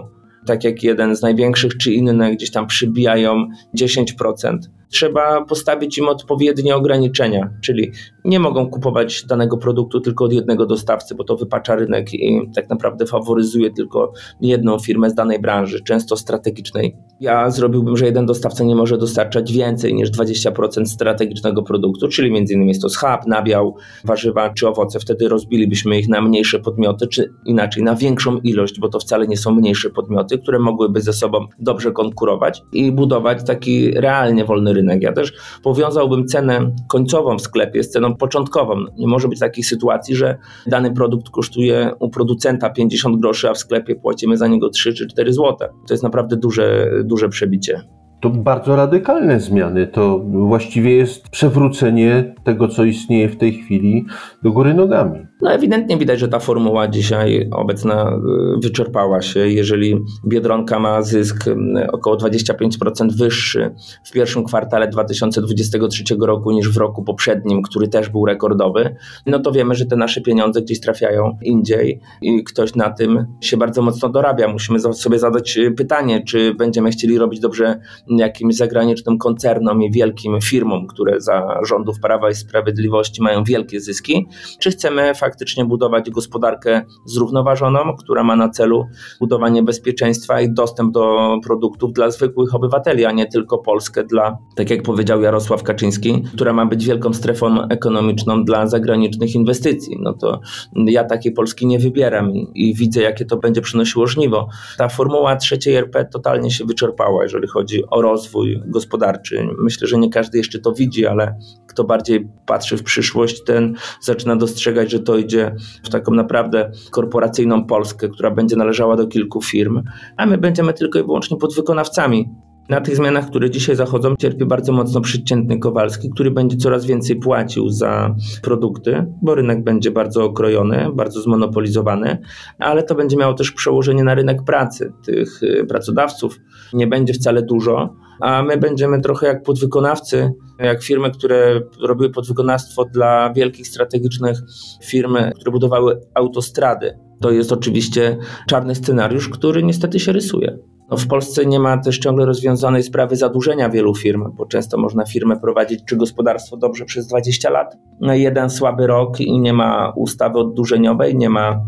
Tak jak jeden z największych, czy inne gdzieś tam przybijają 10% trzeba postawić im odpowiednie ograniczenia, czyli nie mogą kupować danego produktu tylko od jednego dostawcy, bo to wypacza rynek i tak naprawdę faworyzuje tylko jedną firmę z danej branży, często strategicznej. Ja zrobiłbym, że jeden dostawca nie może dostarczać więcej niż 20% strategicznego produktu, czyli innymi jest to schab, nabiał, warzywa czy owoce. Wtedy rozbilibyśmy ich na mniejsze podmioty, czy inaczej na większą ilość, bo to wcale nie są mniejsze podmioty, które mogłyby ze sobą dobrze konkurować i budować taki realnie wolny rynek rynek. Ja też powiązałbym cenę końcową w sklepie z ceną początkową. Nie może być takiej sytuacji, że dany produkt kosztuje u producenta 50 groszy, a w sklepie płacimy za niego 3 czy 4 zł. To jest naprawdę duże, duże przebicie to bardzo radykalne zmiany. To właściwie jest przewrócenie tego, co istnieje w tej chwili do góry nogami. No ewidentnie widać, że ta formuła dzisiaj obecna y, wyczerpała się. Jeżeli Biedronka ma zysk y, około 25% wyższy w pierwszym kwartale 2023 roku niż w roku poprzednim, który też był rekordowy, no to wiemy, że te nasze pieniądze gdzieś trafiają indziej i ktoś na tym się bardzo mocno dorabia. Musimy sobie zadać y, pytanie, czy będziemy chcieli robić dobrze jakimś zagranicznym koncernom i wielkim firmom, które za rządów Prawa i Sprawiedliwości mają wielkie zyski, czy chcemy faktycznie budować gospodarkę zrównoważoną, która ma na celu budowanie bezpieczeństwa i dostęp do produktów dla zwykłych obywateli, a nie tylko Polskę dla, tak jak powiedział Jarosław Kaczyński, która ma być wielką strefą ekonomiczną dla zagranicznych inwestycji. No to ja takiej Polski nie wybieram i, i widzę, jakie to będzie przynosiło żniwo. Ta formuła trzeciej RP totalnie się wyczerpała, jeżeli chodzi o rozwój gospodarczy. Myślę, że nie każdy jeszcze to widzi, ale kto bardziej patrzy w przyszłość, ten zaczyna dostrzegać, że to idzie w taką naprawdę korporacyjną Polskę, która będzie należała do kilku firm, a my będziemy tylko i wyłącznie podwykonawcami na tych zmianach, które dzisiaj zachodzą, cierpi bardzo mocno przeciętny Kowalski, który będzie coraz więcej płacił za produkty, bo rynek będzie bardzo okrojony, bardzo zmonopolizowany, ale to będzie miało też przełożenie na rynek pracy. Tych y, pracodawców nie będzie wcale dużo, a my będziemy trochę jak podwykonawcy, jak firmy, które robiły podwykonawstwo dla wielkich strategicznych firm, które budowały autostrady. To jest oczywiście czarny scenariusz, który niestety się rysuje. No w Polsce nie ma też ciągle rozwiązanej sprawy zadłużenia wielu firm, bo często można firmę prowadzić czy gospodarstwo dobrze przez 20 lat. No jeden słaby rok i nie ma ustawy oddłużeniowej, nie ma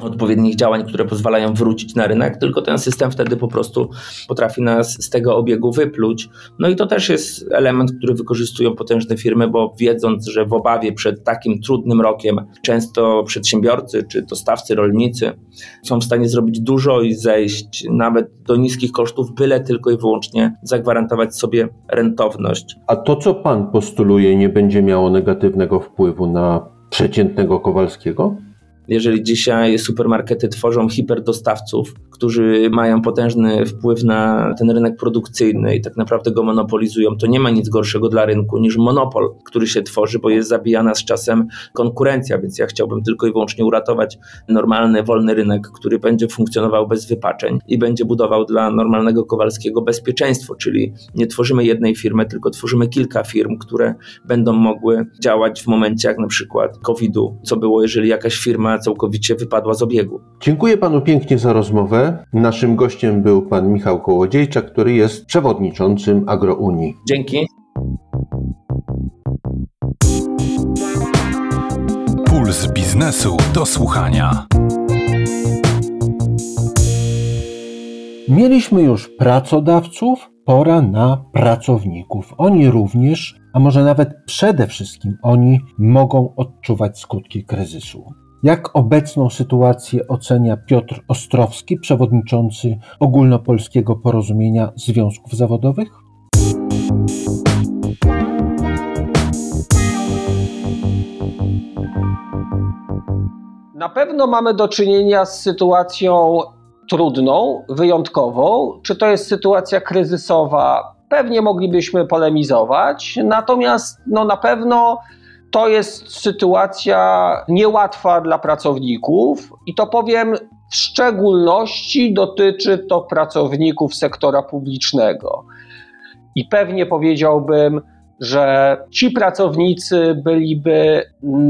odpowiednich działań, które pozwalają wrócić na rynek, tylko ten system wtedy po prostu potrafi nas z tego obiegu wypluć. No i to też jest element, który wykorzystują potężne firmy, bo wiedząc, że w obawie przed takim trudnym rokiem często przedsiębiorcy czy dostawcy, rolnicy są w stanie zrobić dużo i zejść nawet do niskich kosztów, byle tylko i wyłącznie zagwarantować sobie rentowność. A to, co pan postuluje, nie będzie miało negatywnego wpływu na przeciętnego Kowalskiego? Jeżeli dzisiaj supermarkety tworzą hiperdostawców, którzy mają potężny wpływ na ten rynek produkcyjny i tak naprawdę go monopolizują, to nie ma nic gorszego dla rynku niż monopol, który się tworzy, bo jest zabijana z czasem konkurencja, więc ja chciałbym tylko i wyłącznie uratować normalny, wolny rynek, który będzie funkcjonował bez wypaczeń i będzie budował dla normalnego Kowalskiego bezpieczeństwo, czyli nie tworzymy jednej firmy, tylko tworzymy kilka firm, które będą mogły działać w momencie jak na przykład COVID-u, co było, jeżeli jakaś firma całkowicie wypadła z obiegu. Dziękuję panu pięknie za rozmowę. Naszym gościem był pan Michał Kołodziejczak, który jest przewodniczącym AgroUnii. Dzięki. Puls biznesu do słuchania. Mieliśmy już pracodawców, pora na pracowników. Oni również, a może nawet przede wszystkim oni mogą odczuwać skutki kryzysu. Jak obecną sytuację ocenia Piotr Ostrowski, przewodniczący Ogólnopolskiego Porozumienia Związków Zawodowych? Na pewno mamy do czynienia z sytuacją trudną, wyjątkową. Czy to jest sytuacja kryzysowa? Pewnie moglibyśmy polemizować, natomiast no, na pewno to jest sytuacja niełatwa dla pracowników i to powiem w szczególności dotyczy to pracowników sektora publicznego. I pewnie powiedziałbym, że ci pracownicy byliby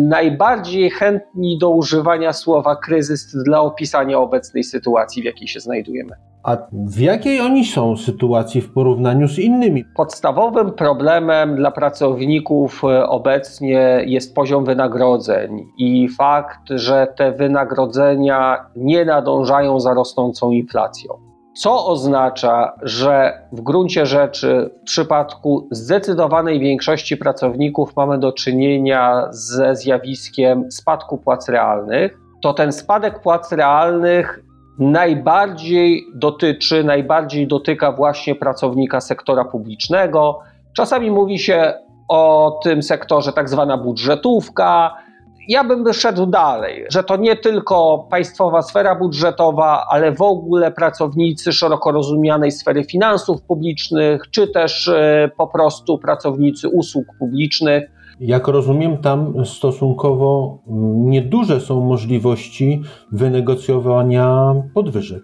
najbardziej chętni do używania słowa kryzys dla opisania obecnej sytuacji, w jakiej się znajdujemy. A w jakiej oni są sytuacji w porównaniu z innymi? Podstawowym problemem dla pracowników e, obecnie jest poziom wynagrodzeń i fakt, że te wynagrodzenia nie nadążają za rosnącą inflacją co oznacza, że w gruncie rzeczy w przypadku zdecydowanej większości pracowników mamy do czynienia ze zjawiskiem spadku płac realnych, to ten spadek płac realnych najbardziej dotyczy, najbardziej dotyka właśnie pracownika sektora publicznego. Czasami mówi się o tym sektorze tak zwana budżetówka, ja bym wyszedł dalej, że to nie tylko państwowa sfera budżetowa, ale w ogóle pracownicy szeroko rozumianej sfery finansów publicznych, czy też e, po prostu pracownicy usług publicznych. Jak rozumiem, tam stosunkowo nieduże są możliwości wynegocjowania podwyżek.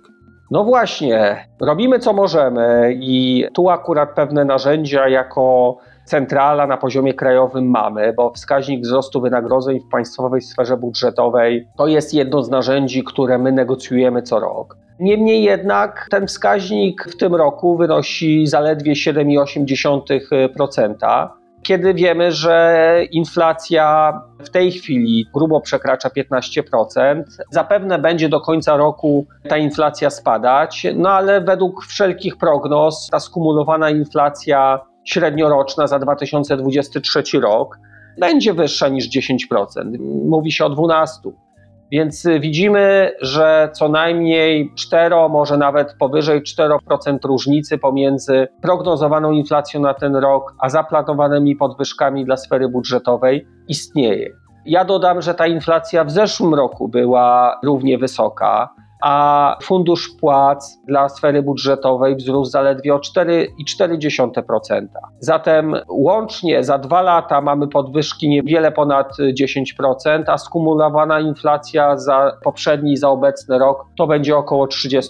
No właśnie, robimy co możemy i tu akurat pewne narzędzia jako centrala na poziomie krajowym mamy, bo wskaźnik wzrostu wynagrodzeń w państwowej sferze budżetowej to jest jedno z narzędzi, które my negocjujemy co rok. Niemniej jednak ten wskaźnik w tym roku wynosi zaledwie 7,8%. Kiedy wiemy, że inflacja w tej chwili grubo przekracza 15%, zapewne będzie do końca roku ta inflacja spadać, no ale według wszelkich prognoz ta skumulowana inflacja średnioroczna za 2023 rok będzie wyższa niż 10%. Mówi się o 12%. Więc widzimy, że co najmniej 4, może nawet powyżej 4% różnicy pomiędzy prognozowaną inflacją na ten rok, a zaplanowanymi podwyżkami dla sfery budżetowej istnieje. Ja dodam, że ta inflacja w zeszłym roku była równie wysoka a fundusz płac dla sfery budżetowej wzrósł zaledwie o 4,4%. Zatem łącznie za dwa lata mamy podwyżki niewiele ponad 10%, a skumulowana inflacja za poprzedni, za obecny rok to będzie około 30%.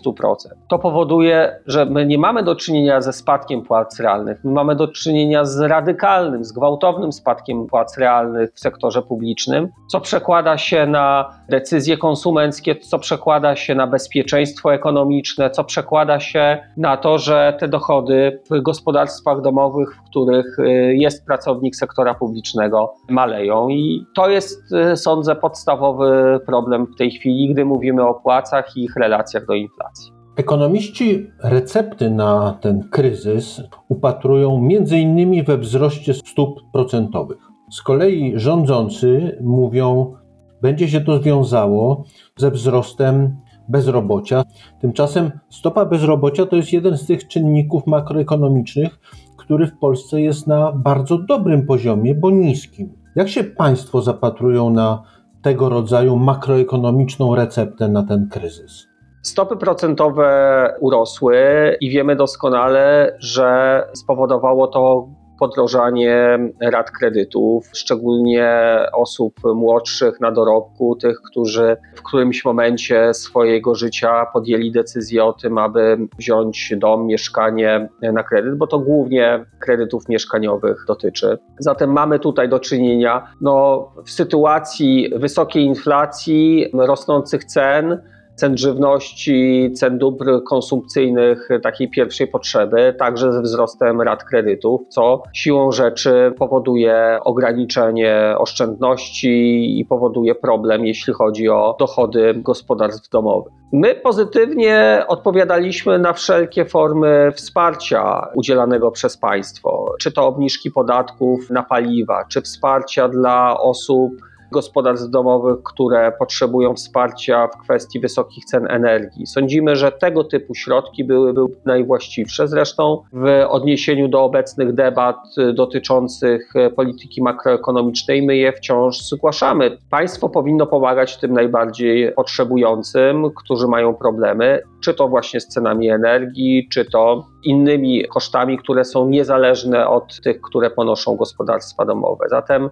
To powoduje, że my nie mamy do czynienia ze spadkiem płac realnych, my mamy do czynienia z radykalnym, z gwałtownym spadkiem płac realnych w sektorze publicznym, co przekłada się na decyzje konsumenckie, co przekłada się na na bezpieczeństwo ekonomiczne, co przekłada się na to, że te dochody w gospodarstwach domowych, w których y, jest pracownik sektora publicznego, maleją. I to jest, y, sądzę, podstawowy problem w tej chwili, gdy mówimy o płacach i ich relacjach do inflacji. Ekonomiści recepty na ten kryzys upatrują między innymi we wzroście stóp procentowych. Z kolei rządzący mówią, będzie się to wiązało ze wzrostem bezrobocia. Tymczasem stopa bezrobocia to jest jeden z tych czynników makroekonomicznych, który w Polsce jest na bardzo dobrym poziomie, bo niskim. Jak się Państwo zapatrują na tego rodzaju makroekonomiczną receptę na ten kryzys? Stopy procentowe urosły i wiemy doskonale, że spowodowało to podrożanie rat kredytów, szczególnie osób młodszych na dorobku, tych, którzy w którymś momencie swojego życia podjęli decyzję o tym, aby wziąć dom, mieszkanie na kredyt, bo to głównie kredytów mieszkaniowych dotyczy. Zatem mamy tutaj do czynienia no, w sytuacji wysokiej inflacji, rosnących cen, cen żywności, cen dóbr konsumpcyjnych takiej pierwszej potrzeby, także ze wzrostem rat kredytów, co siłą rzeczy powoduje ograniczenie oszczędności i powoduje problem, jeśli chodzi o dochody gospodarstw domowych. My pozytywnie odpowiadaliśmy na wszelkie formy wsparcia udzielanego przez państwo, czy to obniżki podatków na paliwa, czy wsparcia dla osób gospodarstw domowych, które potrzebują wsparcia w kwestii wysokich cen energii. Sądzimy, że tego typu środki byłyby najwłaściwsze. Zresztą w odniesieniu do obecnych debat dotyczących polityki makroekonomicznej, my je wciąż zgłaszamy. Państwo powinno pomagać tym najbardziej potrzebującym, którzy mają problemy, czy to właśnie z cenami energii, czy to innymi kosztami, które są niezależne od tych, które ponoszą gospodarstwa domowe. Zatem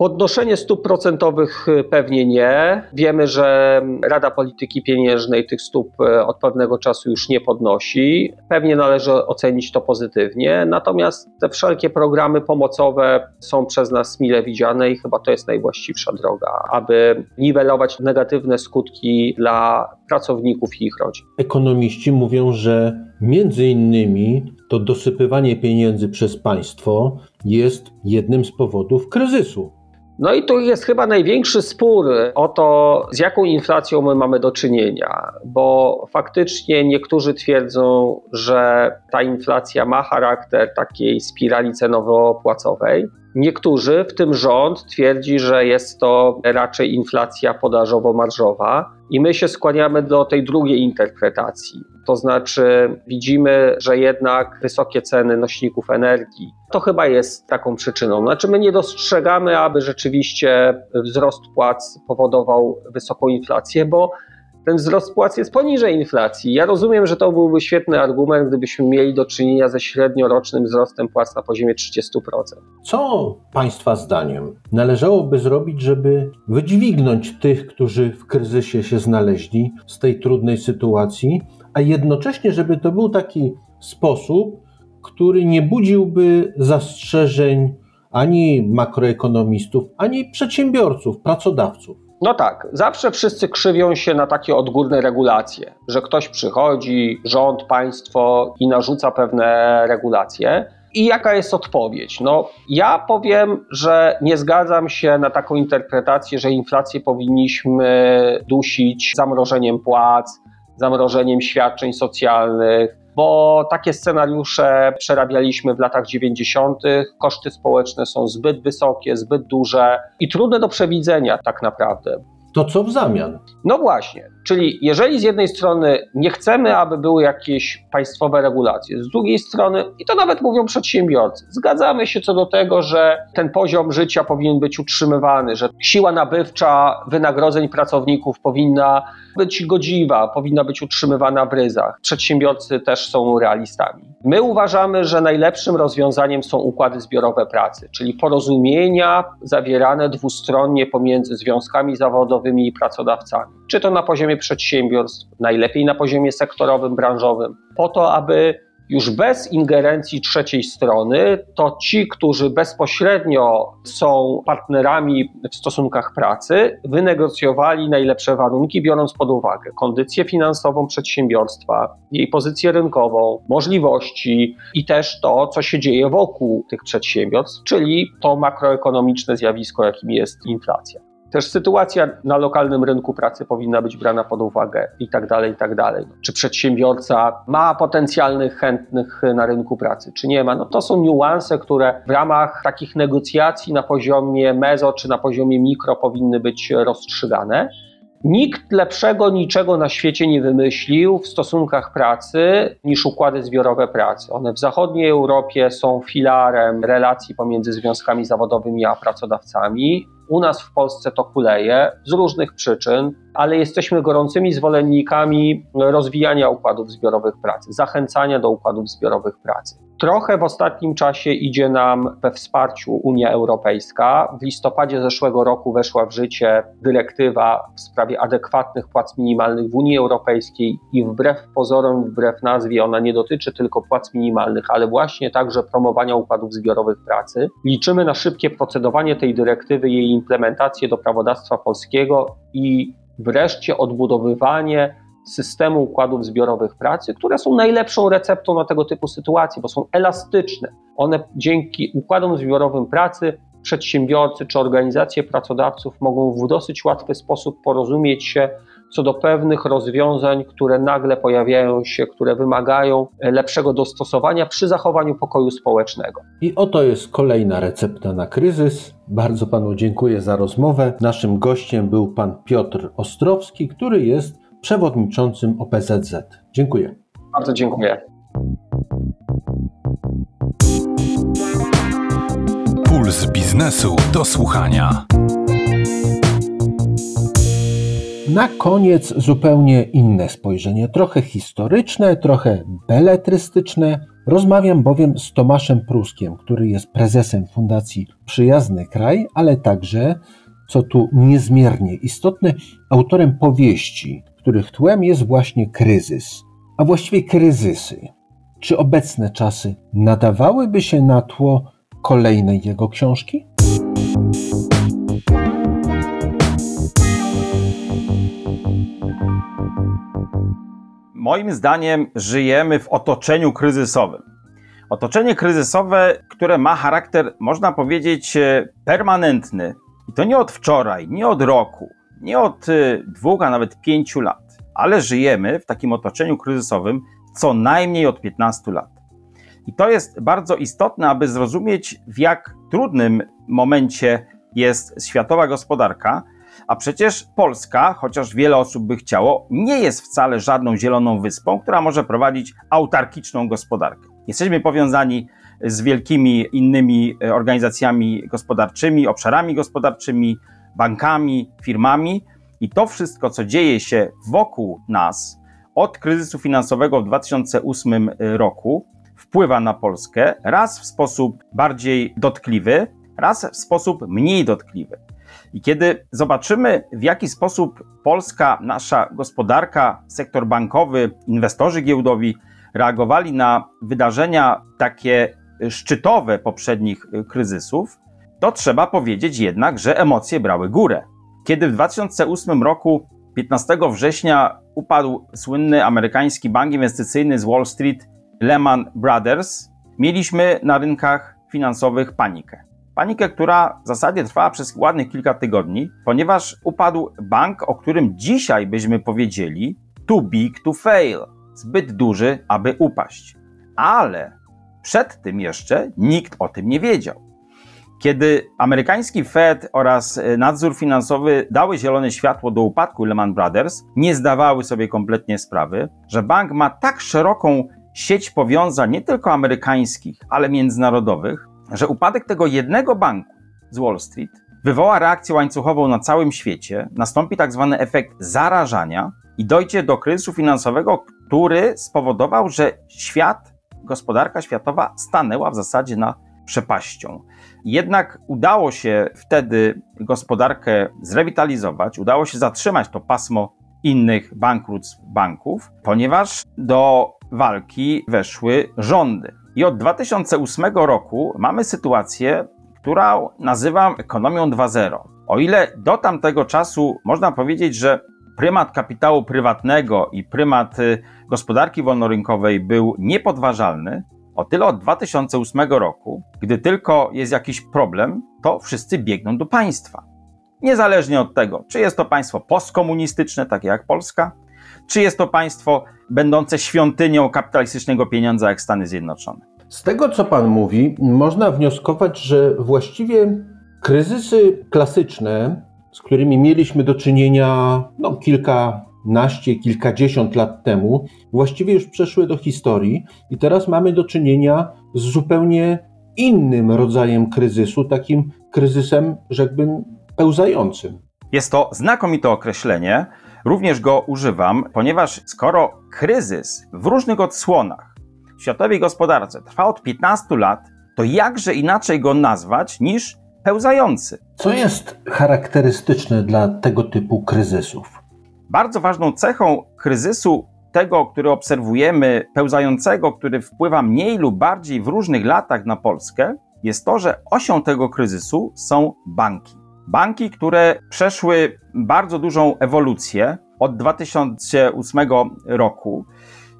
Podnoszenie stóp procentowych y, pewnie nie. Wiemy, że Rada Polityki Pieniężnej tych stóp y, od pewnego czasu już nie podnosi. Pewnie należy ocenić to pozytywnie. Natomiast te wszelkie programy pomocowe są przez nas mile widziane i chyba to jest najwłaściwsza droga, aby niwelować negatywne skutki dla pracowników i ich rodzin. Ekonomiści mówią, że między innymi to dosypywanie pieniędzy przez państwo jest jednym z powodów kryzysu. No i tu jest chyba największy spór o to, z jaką inflacją my mamy do czynienia, bo faktycznie niektórzy twierdzą, że ta inflacja ma charakter takiej spirali cenowo-płacowej. Niektórzy, w tym rząd, twierdzi, że jest to raczej inflacja podażowo-marżowa, i my się skłaniamy do tej drugiej interpretacji. To znaczy, widzimy, że jednak wysokie ceny nośników energii to chyba jest taką przyczyną. Znaczy, my nie dostrzegamy, aby rzeczywiście wzrost płac powodował wysoką inflację, bo ten wzrost płac jest poniżej inflacji. Ja rozumiem, że to byłby świetny argument, gdybyśmy mieli do czynienia ze średniorocznym wzrostem płac na poziomie 30%. Co Państwa zdaniem należałoby zrobić, żeby wydźwignąć tych, którzy w kryzysie się znaleźli z tej trudnej sytuacji, a jednocześnie, żeby to był taki sposób, który nie budziłby zastrzeżeń ani makroekonomistów, ani przedsiębiorców, pracodawców? No tak, zawsze wszyscy krzywią się na takie odgórne regulacje, że ktoś przychodzi, rząd, państwo i narzuca pewne regulacje. I jaka jest odpowiedź? No, ja powiem, że nie zgadzam się na taką interpretację, że inflację powinniśmy dusić zamrożeniem płac, zamrożeniem świadczeń socjalnych, bo takie scenariusze przerabialiśmy w latach 90. Koszty społeczne są zbyt wysokie, zbyt duże i trudne do przewidzenia tak naprawdę. To co w zamian? No właśnie, czyli jeżeli z jednej strony nie chcemy, aby były jakieś państwowe regulacje, z drugiej strony, i to nawet mówią przedsiębiorcy, zgadzamy się co do tego, że ten poziom życia powinien być utrzymywany, że siła nabywcza wynagrodzeń pracowników powinna być godziwa, powinna być utrzymywana w ryzach. Przedsiębiorcy też są realistami. My uważamy, że najlepszym rozwiązaniem są układy zbiorowe pracy, czyli porozumienia zawierane dwustronnie pomiędzy związkami zawodowymi i pracodawcami. Czy to na poziomie przedsiębiorstw, najlepiej na poziomie sektorowym, branżowym, po to, aby już bez ingerencji trzeciej strony, to ci, którzy bezpośrednio są partnerami w stosunkach pracy, wynegocjowali najlepsze warunki, biorąc pod uwagę kondycję finansową przedsiębiorstwa, jej pozycję rynkową, możliwości i też to, co się dzieje wokół tych przedsiębiorstw, czyli to makroekonomiczne zjawisko, jakim jest inflacja. Też sytuacja na lokalnym rynku pracy powinna być brana pod uwagę i tak dalej, i tak dalej. Czy przedsiębiorca ma potencjalnych chętnych na rynku pracy, czy nie ma? No to są niuanse, które w ramach takich negocjacji na poziomie mezo czy na poziomie mikro powinny być rozstrzygane. Nikt lepszego niczego na świecie nie wymyślił w stosunkach pracy niż układy zbiorowe pracy. One w zachodniej Europie są filarem relacji pomiędzy związkami zawodowymi a pracodawcami. U nas w Polsce to kuleje z różnych przyczyn, ale jesteśmy gorącymi zwolennikami rozwijania układów zbiorowych pracy, zachęcania do układów zbiorowych pracy. Trochę w ostatnim czasie idzie nam we wsparciu Unia Europejska. W listopadzie zeszłego roku weszła w życie dyrektywa w sprawie adekwatnych płac minimalnych w Unii Europejskiej i wbrew pozorom, wbrew nazwie, ona nie dotyczy tylko płac minimalnych, ale właśnie także promowania układów zbiorowych pracy. Liczymy na szybkie procedowanie tej dyrektywy, jej implementację do prawodawstwa polskiego i wreszcie odbudowywanie systemu układów zbiorowych pracy, które są najlepszą receptą na tego typu sytuacje, bo są elastyczne. One dzięki układom zbiorowym pracy przedsiębiorcy czy organizacje pracodawców mogą w dosyć łatwy sposób porozumieć się co do pewnych rozwiązań, które nagle pojawiają się, które wymagają lepszego dostosowania przy zachowaniu pokoju społecznego. I oto jest kolejna recepta na kryzys. Bardzo panu dziękuję za rozmowę. Naszym gościem był pan Piotr Ostrowski, który jest przewodniczącym OPZZ. Dziękuję. Bardzo dziękuję. Puls biznesu do słuchania. Na koniec zupełnie inne spojrzenie, trochę historyczne, trochę beletrystyczne. Rozmawiam bowiem z Tomaszem Pruskiem, który jest prezesem Fundacji Przyjazny Kraj, ale także, co tu niezmiernie istotne, autorem powieści, których tłem jest właśnie kryzys, a właściwie kryzysy. Czy obecne czasy nadawałyby się na tło kolejnej jego książki? Moim zdaniem żyjemy w otoczeniu kryzysowym. Otoczenie kryzysowe, które ma charakter, można powiedzieć, e, permanentny. I to nie od wczoraj, nie od roku, nie od e, dwóch, a nawet pięciu lat, ale żyjemy w takim otoczeniu kryzysowym co najmniej od 15 lat. I to jest bardzo istotne, aby zrozumieć, w jak trudnym momencie jest światowa gospodarka, a przecież Polska, chociaż wiele osób by chciało, nie jest wcale żadną zieloną wyspą, która może prowadzić autarkiczną gospodarkę. Jesteśmy powiązani z wielkimi innymi e, organizacjami gospodarczymi, obszarami gospodarczymi, bankami, firmami i to wszystko, co dzieje się wokół nas od kryzysu finansowego w 2008 roku, wpływa na Polskę raz w sposób bardziej dotkliwy, raz w sposób mniej dotkliwy. I kiedy zobaczymy, w jaki sposób Polska, nasza gospodarka, sektor bankowy, inwestorzy giełdowi reagowali na wydarzenia takie szczytowe poprzednich kryzysów, to trzeba powiedzieć jednak, że emocje brały górę. Kiedy w 2008 roku, 15 września, upadł słynny amerykański bank inwestycyjny z Wall Street Lehman Brothers, mieliśmy na rynkach finansowych panikę. Panikę, która w zasadzie trwała przez ładnych kilka tygodni, ponieważ upadł bank, o którym dzisiaj byśmy powiedzieli too big to fail, zbyt duży, aby upaść. Ale przed tym jeszcze nikt o tym nie wiedział. Kiedy amerykański Fed oraz nadzór finansowy dały zielone światło do upadku Lehman Brothers, nie zdawały sobie kompletnie sprawy, że bank ma tak szeroką sieć powiązań nie tylko amerykańskich, ale międzynarodowych, że upadek tego jednego banku z Wall Street wywoła reakcję łańcuchową na całym świecie, nastąpi tak zwany efekt zarażania i dojdzie do kryzysu finansowego, który spowodował, że świat, gospodarka światowa stanęła w zasadzie na przepaścią. Jednak udało się wtedy gospodarkę zrewitalizować, udało się zatrzymać to pasmo innych bankructw banków, ponieważ do walki weszły rządy. I od 2008 roku mamy sytuację, którą nazywam ekonomią 2.0. O ile do tamtego czasu można powiedzieć, że prymat kapitału prywatnego i prymat y, gospodarki wolnorynkowej był niepodważalny, o tyle od 2008 roku, gdy tylko jest jakiś problem, to wszyscy biegną do państwa. Niezależnie od tego, czy jest to państwo postkomunistyczne, takie jak Polska, czy jest to państwo będące świątynią kapitalistycznego pieniądza jak Stany Zjednoczone. Z tego, co Pan mówi, można wnioskować, że właściwie kryzysy klasyczne, z którymi mieliśmy do czynienia no, kilkanaście, kilkadziesiąt lat temu, właściwie już przeszły do historii i teraz mamy do czynienia z zupełnie innym rodzajem kryzysu, takim kryzysem, rzekłbym, pełzającym. Jest to znakomite określenie, również go używam, ponieważ skoro kryzys w różnych odsłonach w światowej gospodarce trwa od 15 lat, to jakże inaczej go nazwać niż pełzający? Co jest charakterystyczne dla tego typu kryzysów? Bardzo ważną cechą kryzysu, tego, który obserwujemy, pełzającego, który wpływa mniej lub bardziej w różnych latach na Polskę, jest to, że osią tego kryzysu są banki. Banki, które przeszły bardzo dużą ewolucję od 2008 roku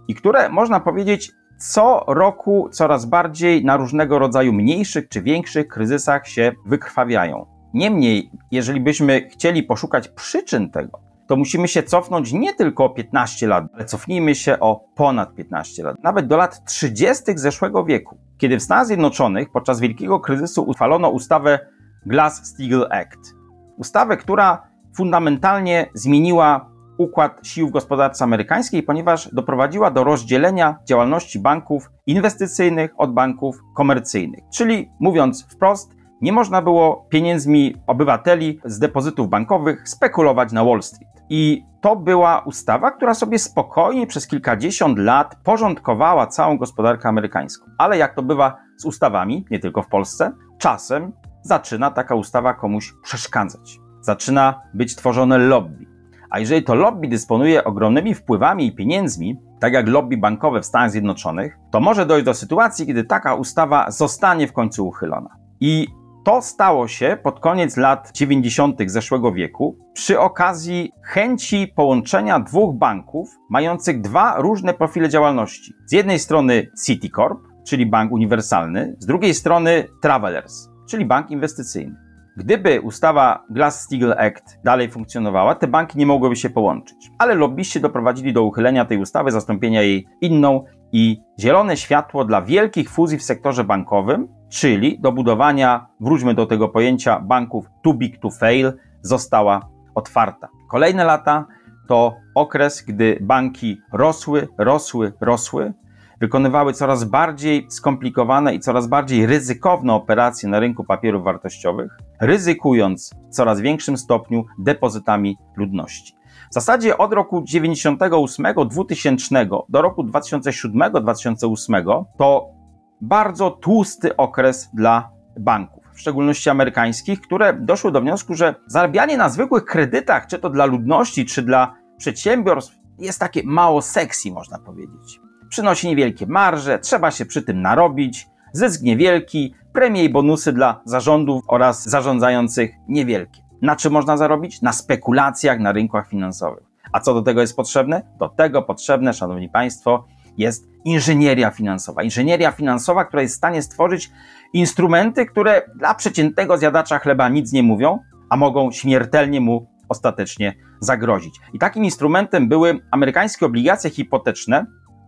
i które można powiedzieć co roku coraz bardziej na różnego rodzaju mniejszych czy większych kryzysach się wykrwawiają. Niemniej, jeżeli byśmy chcieli poszukać przyczyn tego, to musimy się cofnąć nie tylko o 15 lat, ale cofnijmy się o ponad 15 lat, nawet do lat 30. zeszłego wieku, kiedy w Stanach Zjednoczonych podczas wielkiego kryzysu uchwalono ustawę Glass-Steagall Act. Ustawę, która fundamentalnie zmieniła układ sił w gospodarce amerykańskiej, ponieważ doprowadziła do rozdzielenia działalności banków inwestycyjnych od banków komercyjnych. Czyli mówiąc wprost, nie można było pieniędzmi obywateli z depozytów bankowych spekulować na Wall Street. I to była ustawa, która sobie spokojnie przez kilkadziesiąt lat porządkowała całą gospodarkę amerykańską. Ale jak to bywa z ustawami, nie tylko w Polsce, czasem zaczyna taka ustawa komuś przeszkadzać. Zaczyna być tworzone lobby. A jeżeli to lobby dysponuje ogromnymi wpływami i pieniędzmi, tak jak lobby bankowe w Stanach Zjednoczonych, to może dojść do sytuacji, kiedy taka ustawa zostanie w końcu uchylona. I to stało się pod koniec lat 90. zeszłego wieku przy okazji chęci połączenia dwóch banków mających dwa różne profile działalności. Z jednej strony Citicorp, czyli bank uniwersalny, z drugiej strony Travelers, czyli bank inwestycyjny. Gdyby ustawa Glass-Steagall Act dalej funkcjonowała, te banki nie mogłyby się połączyć. Ale lobbyści doprowadzili do uchylenia tej ustawy, zastąpienia jej inną i zielone światło dla wielkich fuzji w sektorze bankowym, czyli do budowania, wróćmy do tego pojęcia banków too big to fail, została otwarta. Kolejne lata to okres, gdy banki rosły, rosły, rosły, wykonywały coraz bardziej skomplikowane i coraz bardziej ryzykowne operacje na rynku papierów wartościowych, ryzykując w coraz większym stopniu depozytami ludności. W zasadzie od roku 98-2000 do roku 2007-2008 to bardzo tłusty okres dla banków, w szczególności amerykańskich, które doszły do wniosku, że zarabianie na zwykłych kredytach, czy to dla ludności, czy dla przedsiębiorstw, jest takie mało sexy, można powiedzieć przynosi niewielkie marże, trzeba się przy tym narobić, zysk niewielki, premie i bonusy dla zarządów oraz zarządzających niewielkie. Na czym można zarobić? Na spekulacjach na rynkach finansowych. A co do tego jest potrzebne? Do tego potrzebne, szanowni państwo, jest inżynieria finansowa. Inżynieria finansowa, która jest w stanie stworzyć instrumenty, które dla przeciętnego zjadacza chleba nic nie mówią, a mogą śmiertelnie mu ostatecznie zagrozić. I takim instrumentem były amerykańskie obligacje hipoteczne,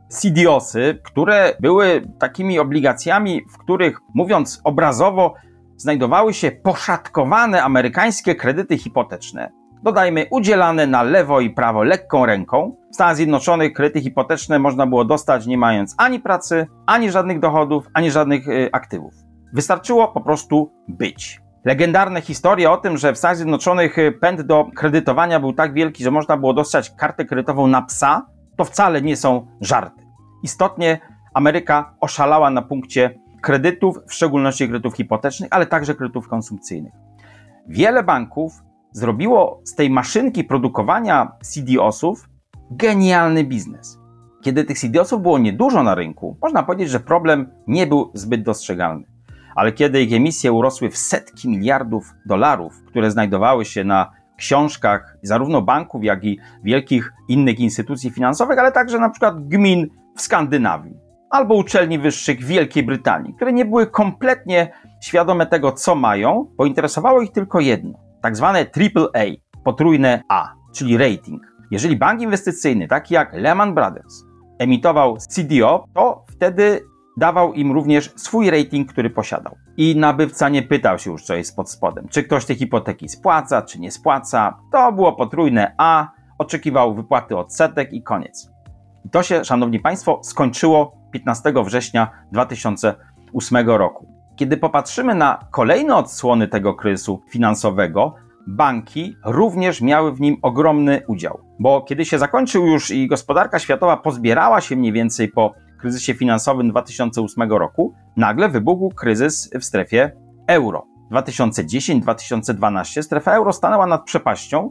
CDOsy, które były takimi obligacjami, w których, mówiąc obrazowo, znajdowały się poszatkowane amerykańskie kredyty hipoteczne. Dodajmy, udzielane na lewo i prawo lekką ręką. W Stanach Zjednoczonych kredyty hipoteczne można było dostać nie mając ani pracy, ani żadnych dochodów, ani żadnych y, aktywów. Wystarczyło po prostu być. Legendarne historie o tym, że w Stanach Zjednoczonych y, pęd do kredytowania był tak wielki, że można było dostać kartę kredytową na psa, to wcale nie są żarty. Istotnie Ameryka oszalała na punkcie kredytów, w szczególności kredytów hipotecznych, ale także kredytów konsumpcyjnych. Wiele banków zrobiło z tej maszynki produkowania CDOsów genialny biznes. Kiedy tych CDOsów było niedużo na rynku, można powiedzieć, że problem nie był zbyt dostrzegalny. Ale kiedy ich emisje urosły w setki miliardów dolarów, które znajdowały się na książkach zarówno banków, jak i wielkich innych instytucji finansowych, ale także na przykład gmin w Skandynawii albo uczelni wyższych w Wielkiej Brytanii, które nie były kompletnie świadome tego, co mają, bo interesowało ich tylko jedno, tak zwane AAA, potrójne A, czyli rating. Jeżeli bank inwestycyjny, taki jak Lehman Brothers, emitował CDO, to wtedy dawał im również swój rating, który posiadał. I nabywca nie pytał się już, co jest pod spodem, czy ktoś te hipoteki spłaca, czy nie spłaca. To było potrójne A, oczekiwał wypłaty odsetek i koniec. I to się, szanowni państwo, skończyło 15 września 2008 roku. Kiedy popatrzymy na kolejne odsłony tego kryzysu finansowego, banki również miały w nim ogromny udział. Bo kiedy się zakończył już i gospodarka światowa pozbierała się mniej więcej po kryzysie finansowym 2008 roku, nagle wybuchł kryzys w strefie euro. 2010-2012 strefa euro stanęła nad przepaścią,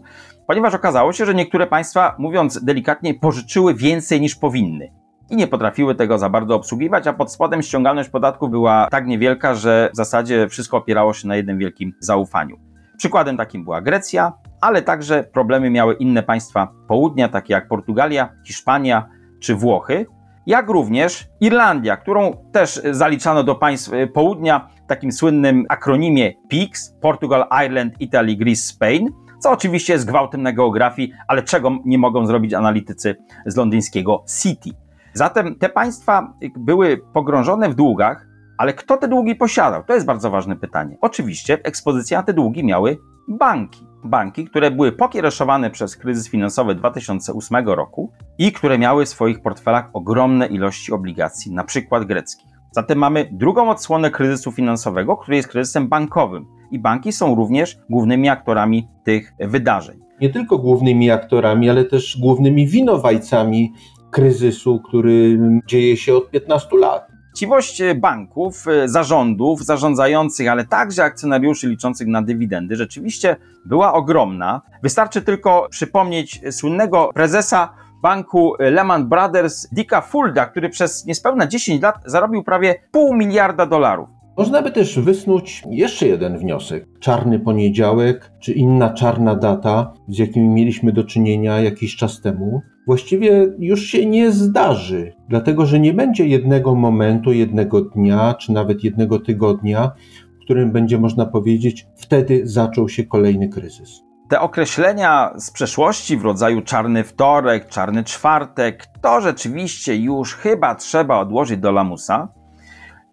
ponieważ okazało się, że niektóre państwa, mówiąc delikatnie, pożyczyły więcej niż powinny i nie potrafiły tego za bardzo obsługiwać, a pod spodem ściągalność podatków była tak niewielka, że w zasadzie wszystko opierało się na jednym wielkim zaufaniu. Przykładem takim była Grecja, ale także problemy miały inne państwa południa, takie jak Portugalia, Hiszpania czy Włochy, jak również Irlandia, którą też zaliczano do państw południa w takim słynnym akronimie PIGS Portugal, Ireland, Italy, Greece, Spain co oczywiście jest gwałtem na geografii, ale czego nie mogą zrobić analitycy z londyńskiego City. Zatem te państwa były pogrążone w długach, ale kto te długi posiadał? To jest bardzo ważne pytanie. Oczywiście ekspozycja na te długi miały banki. Banki, które były pokiereszowane przez kryzys finansowy 2008 roku i które miały w swoich portfelach ogromne ilości obligacji, na przykład greckich. Zatem mamy drugą odsłonę kryzysu finansowego, który jest kryzysem bankowym. I banki są również głównymi aktorami tych wydarzeń. Nie tylko głównymi aktorami, ale też głównymi winowajcami kryzysu, który dzieje się od 15 lat. Chciwość banków, zarządów, zarządzających, ale także akcjonariuszy liczących na dywidendy rzeczywiście była ogromna. Wystarczy tylko przypomnieć słynnego prezesa banku Lehman Brothers Dicka Fulda, który przez niespełna 10 lat zarobił prawie pół miliarda dolarów. Można by też wysnuć jeszcze jeden wniosek. Czarny poniedziałek, czy inna czarna data, z jakimi mieliśmy do czynienia jakiś czas temu, właściwie już się nie zdarzy, dlatego że nie będzie jednego momentu, jednego dnia, czy nawet jednego tygodnia, w którym będzie można powiedzieć, wtedy zaczął się kolejny kryzys. Te określenia z przeszłości w rodzaju czarny wtorek, czarny czwartek, to rzeczywiście już chyba trzeba odłożyć do lamusa.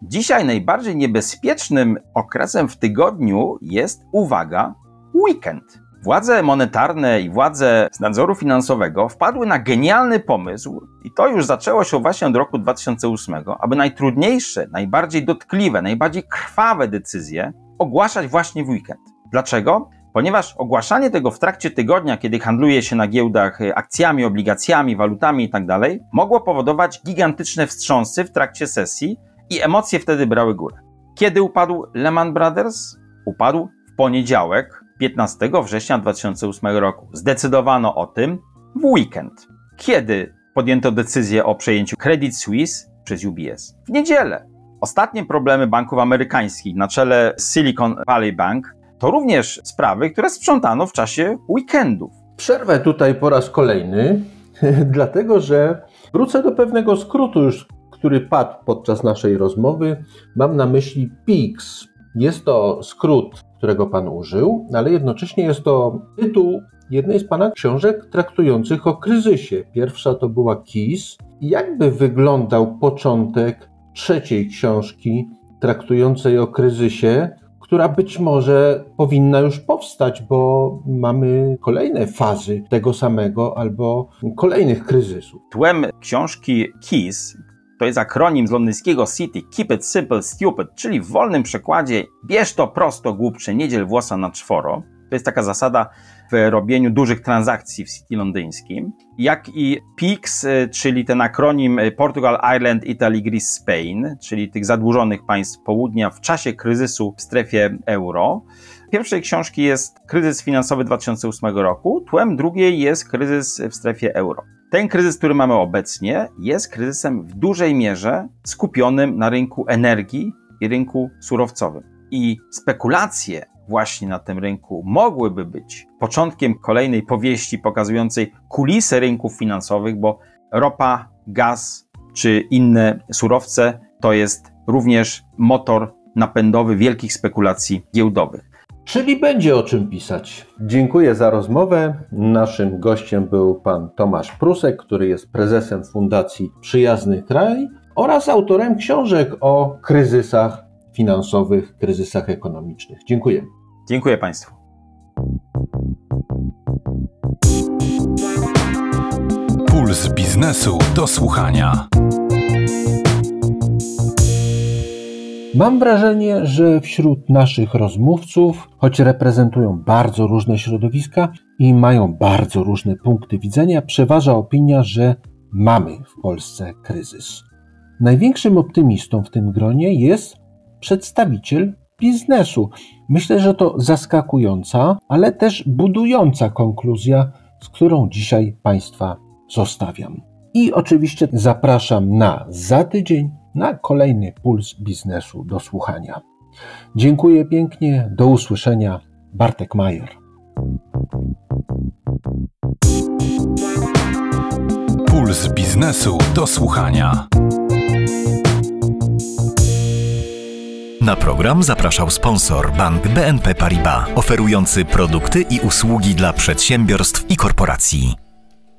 Dzisiaj najbardziej niebezpiecznym okresem w tygodniu jest, uwaga, weekend. Władze monetarne i władze z nadzoru finansowego wpadły na genialny pomysł, i to już zaczęło się właśnie od roku 2008, aby najtrudniejsze, najbardziej dotkliwe, najbardziej krwawe decyzje ogłaszać właśnie w weekend. Dlaczego? Ponieważ ogłaszanie tego w trakcie tygodnia, kiedy handluje się na giełdach akcjami, obligacjami, walutami itd., tak mogło powodować gigantyczne wstrząsy w trakcie sesji i emocje wtedy brały górę. Kiedy upadł Lehman Brothers? Upadł w poniedziałek, 15 września 2008 roku. Zdecydowano o tym w weekend. Kiedy podjęto decyzję o przejęciu Credit Suisse przez UBS? W niedzielę. Ostatnie problemy banków amerykańskich na czele Silicon Valley Bank to również sprawy, które sprzątano w czasie weekendów. Przerwę tutaj po raz kolejny, dlatego że wrócę do pewnego skrótu już, który padł podczas naszej rozmowy. Mam na myśli PIX. Jest to skrót którego Pan użył, ale jednocześnie jest to tytuł jednej z Pana książek traktujących o kryzysie. Pierwsza to była KIS. Jakby wyglądał początek trzeciej książki traktującej o kryzysie, która być może powinna już powstać, bo mamy kolejne fazy tego samego albo kolejnych kryzysów. Tłem książki KIS, to jest akronim z londyńskiego City Keep it simple, stupid, czyli w wolnym przekładzie bierz to prosto, głupcze, nie dziel włosa na czworo. To jest taka zasada w robieniu dużych transakcji w City londyńskim. Jak i PIX, y, czyli ten akronim y, Portugal, Ireland, Italy, Greece, Spain, czyli tych zadłużonych państw południa w czasie kryzysu w strefie euro. Pierwszej książki jest kryzys finansowy 2008 roku, tłem drugiej jest kryzys w strefie euro. Ten kryzys, który mamy obecnie, jest kryzysem w dużej mierze skupionym na rynku energii i rynku surowcowym. I spekulacje właśnie na tym rynku mogłyby być początkiem kolejnej powieści pokazującej kulisy rynków finansowych, bo ropa, gaz czy inne surowce to jest również motor napędowy wielkich spekulacji giełdowych. Czyli będzie o czym pisać. Dziękuję za rozmowę. Naszym gościem był pan Tomasz Prusek, który jest prezesem Fundacji Przyjazny Kraj oraz autorem książek o kryzysach finansowych, kryzysach ekonomicznych. Dziękuję. Dziękuję Państwu. Puls biznesu do słuchania. Mam wrażenie, że wśród naszych rozmówców, choć reprezentują bardzo różne środowiska i mają bardzo różne punkty widzenia, przeważa opinia, że mamy w Polsce kryzys. Największym optymistą w tym gronie jest przedstawiciel biznesu. Myślę, że to zaskakująca, ale też budująca konkluzja, z którą dzisiaj Państwa zostawiam. I oczywiście zapraszam na za tydzień na kolejny puls biznesu do słuchania. Dziękuję pięknie, do usłyszenia. Bartek Majer. Puls biznesu do słuchania. Na program zapraszał sponsor bank BNP Paribas, oferujący produkty i usługi dla przedsiębiorstw i korporacji.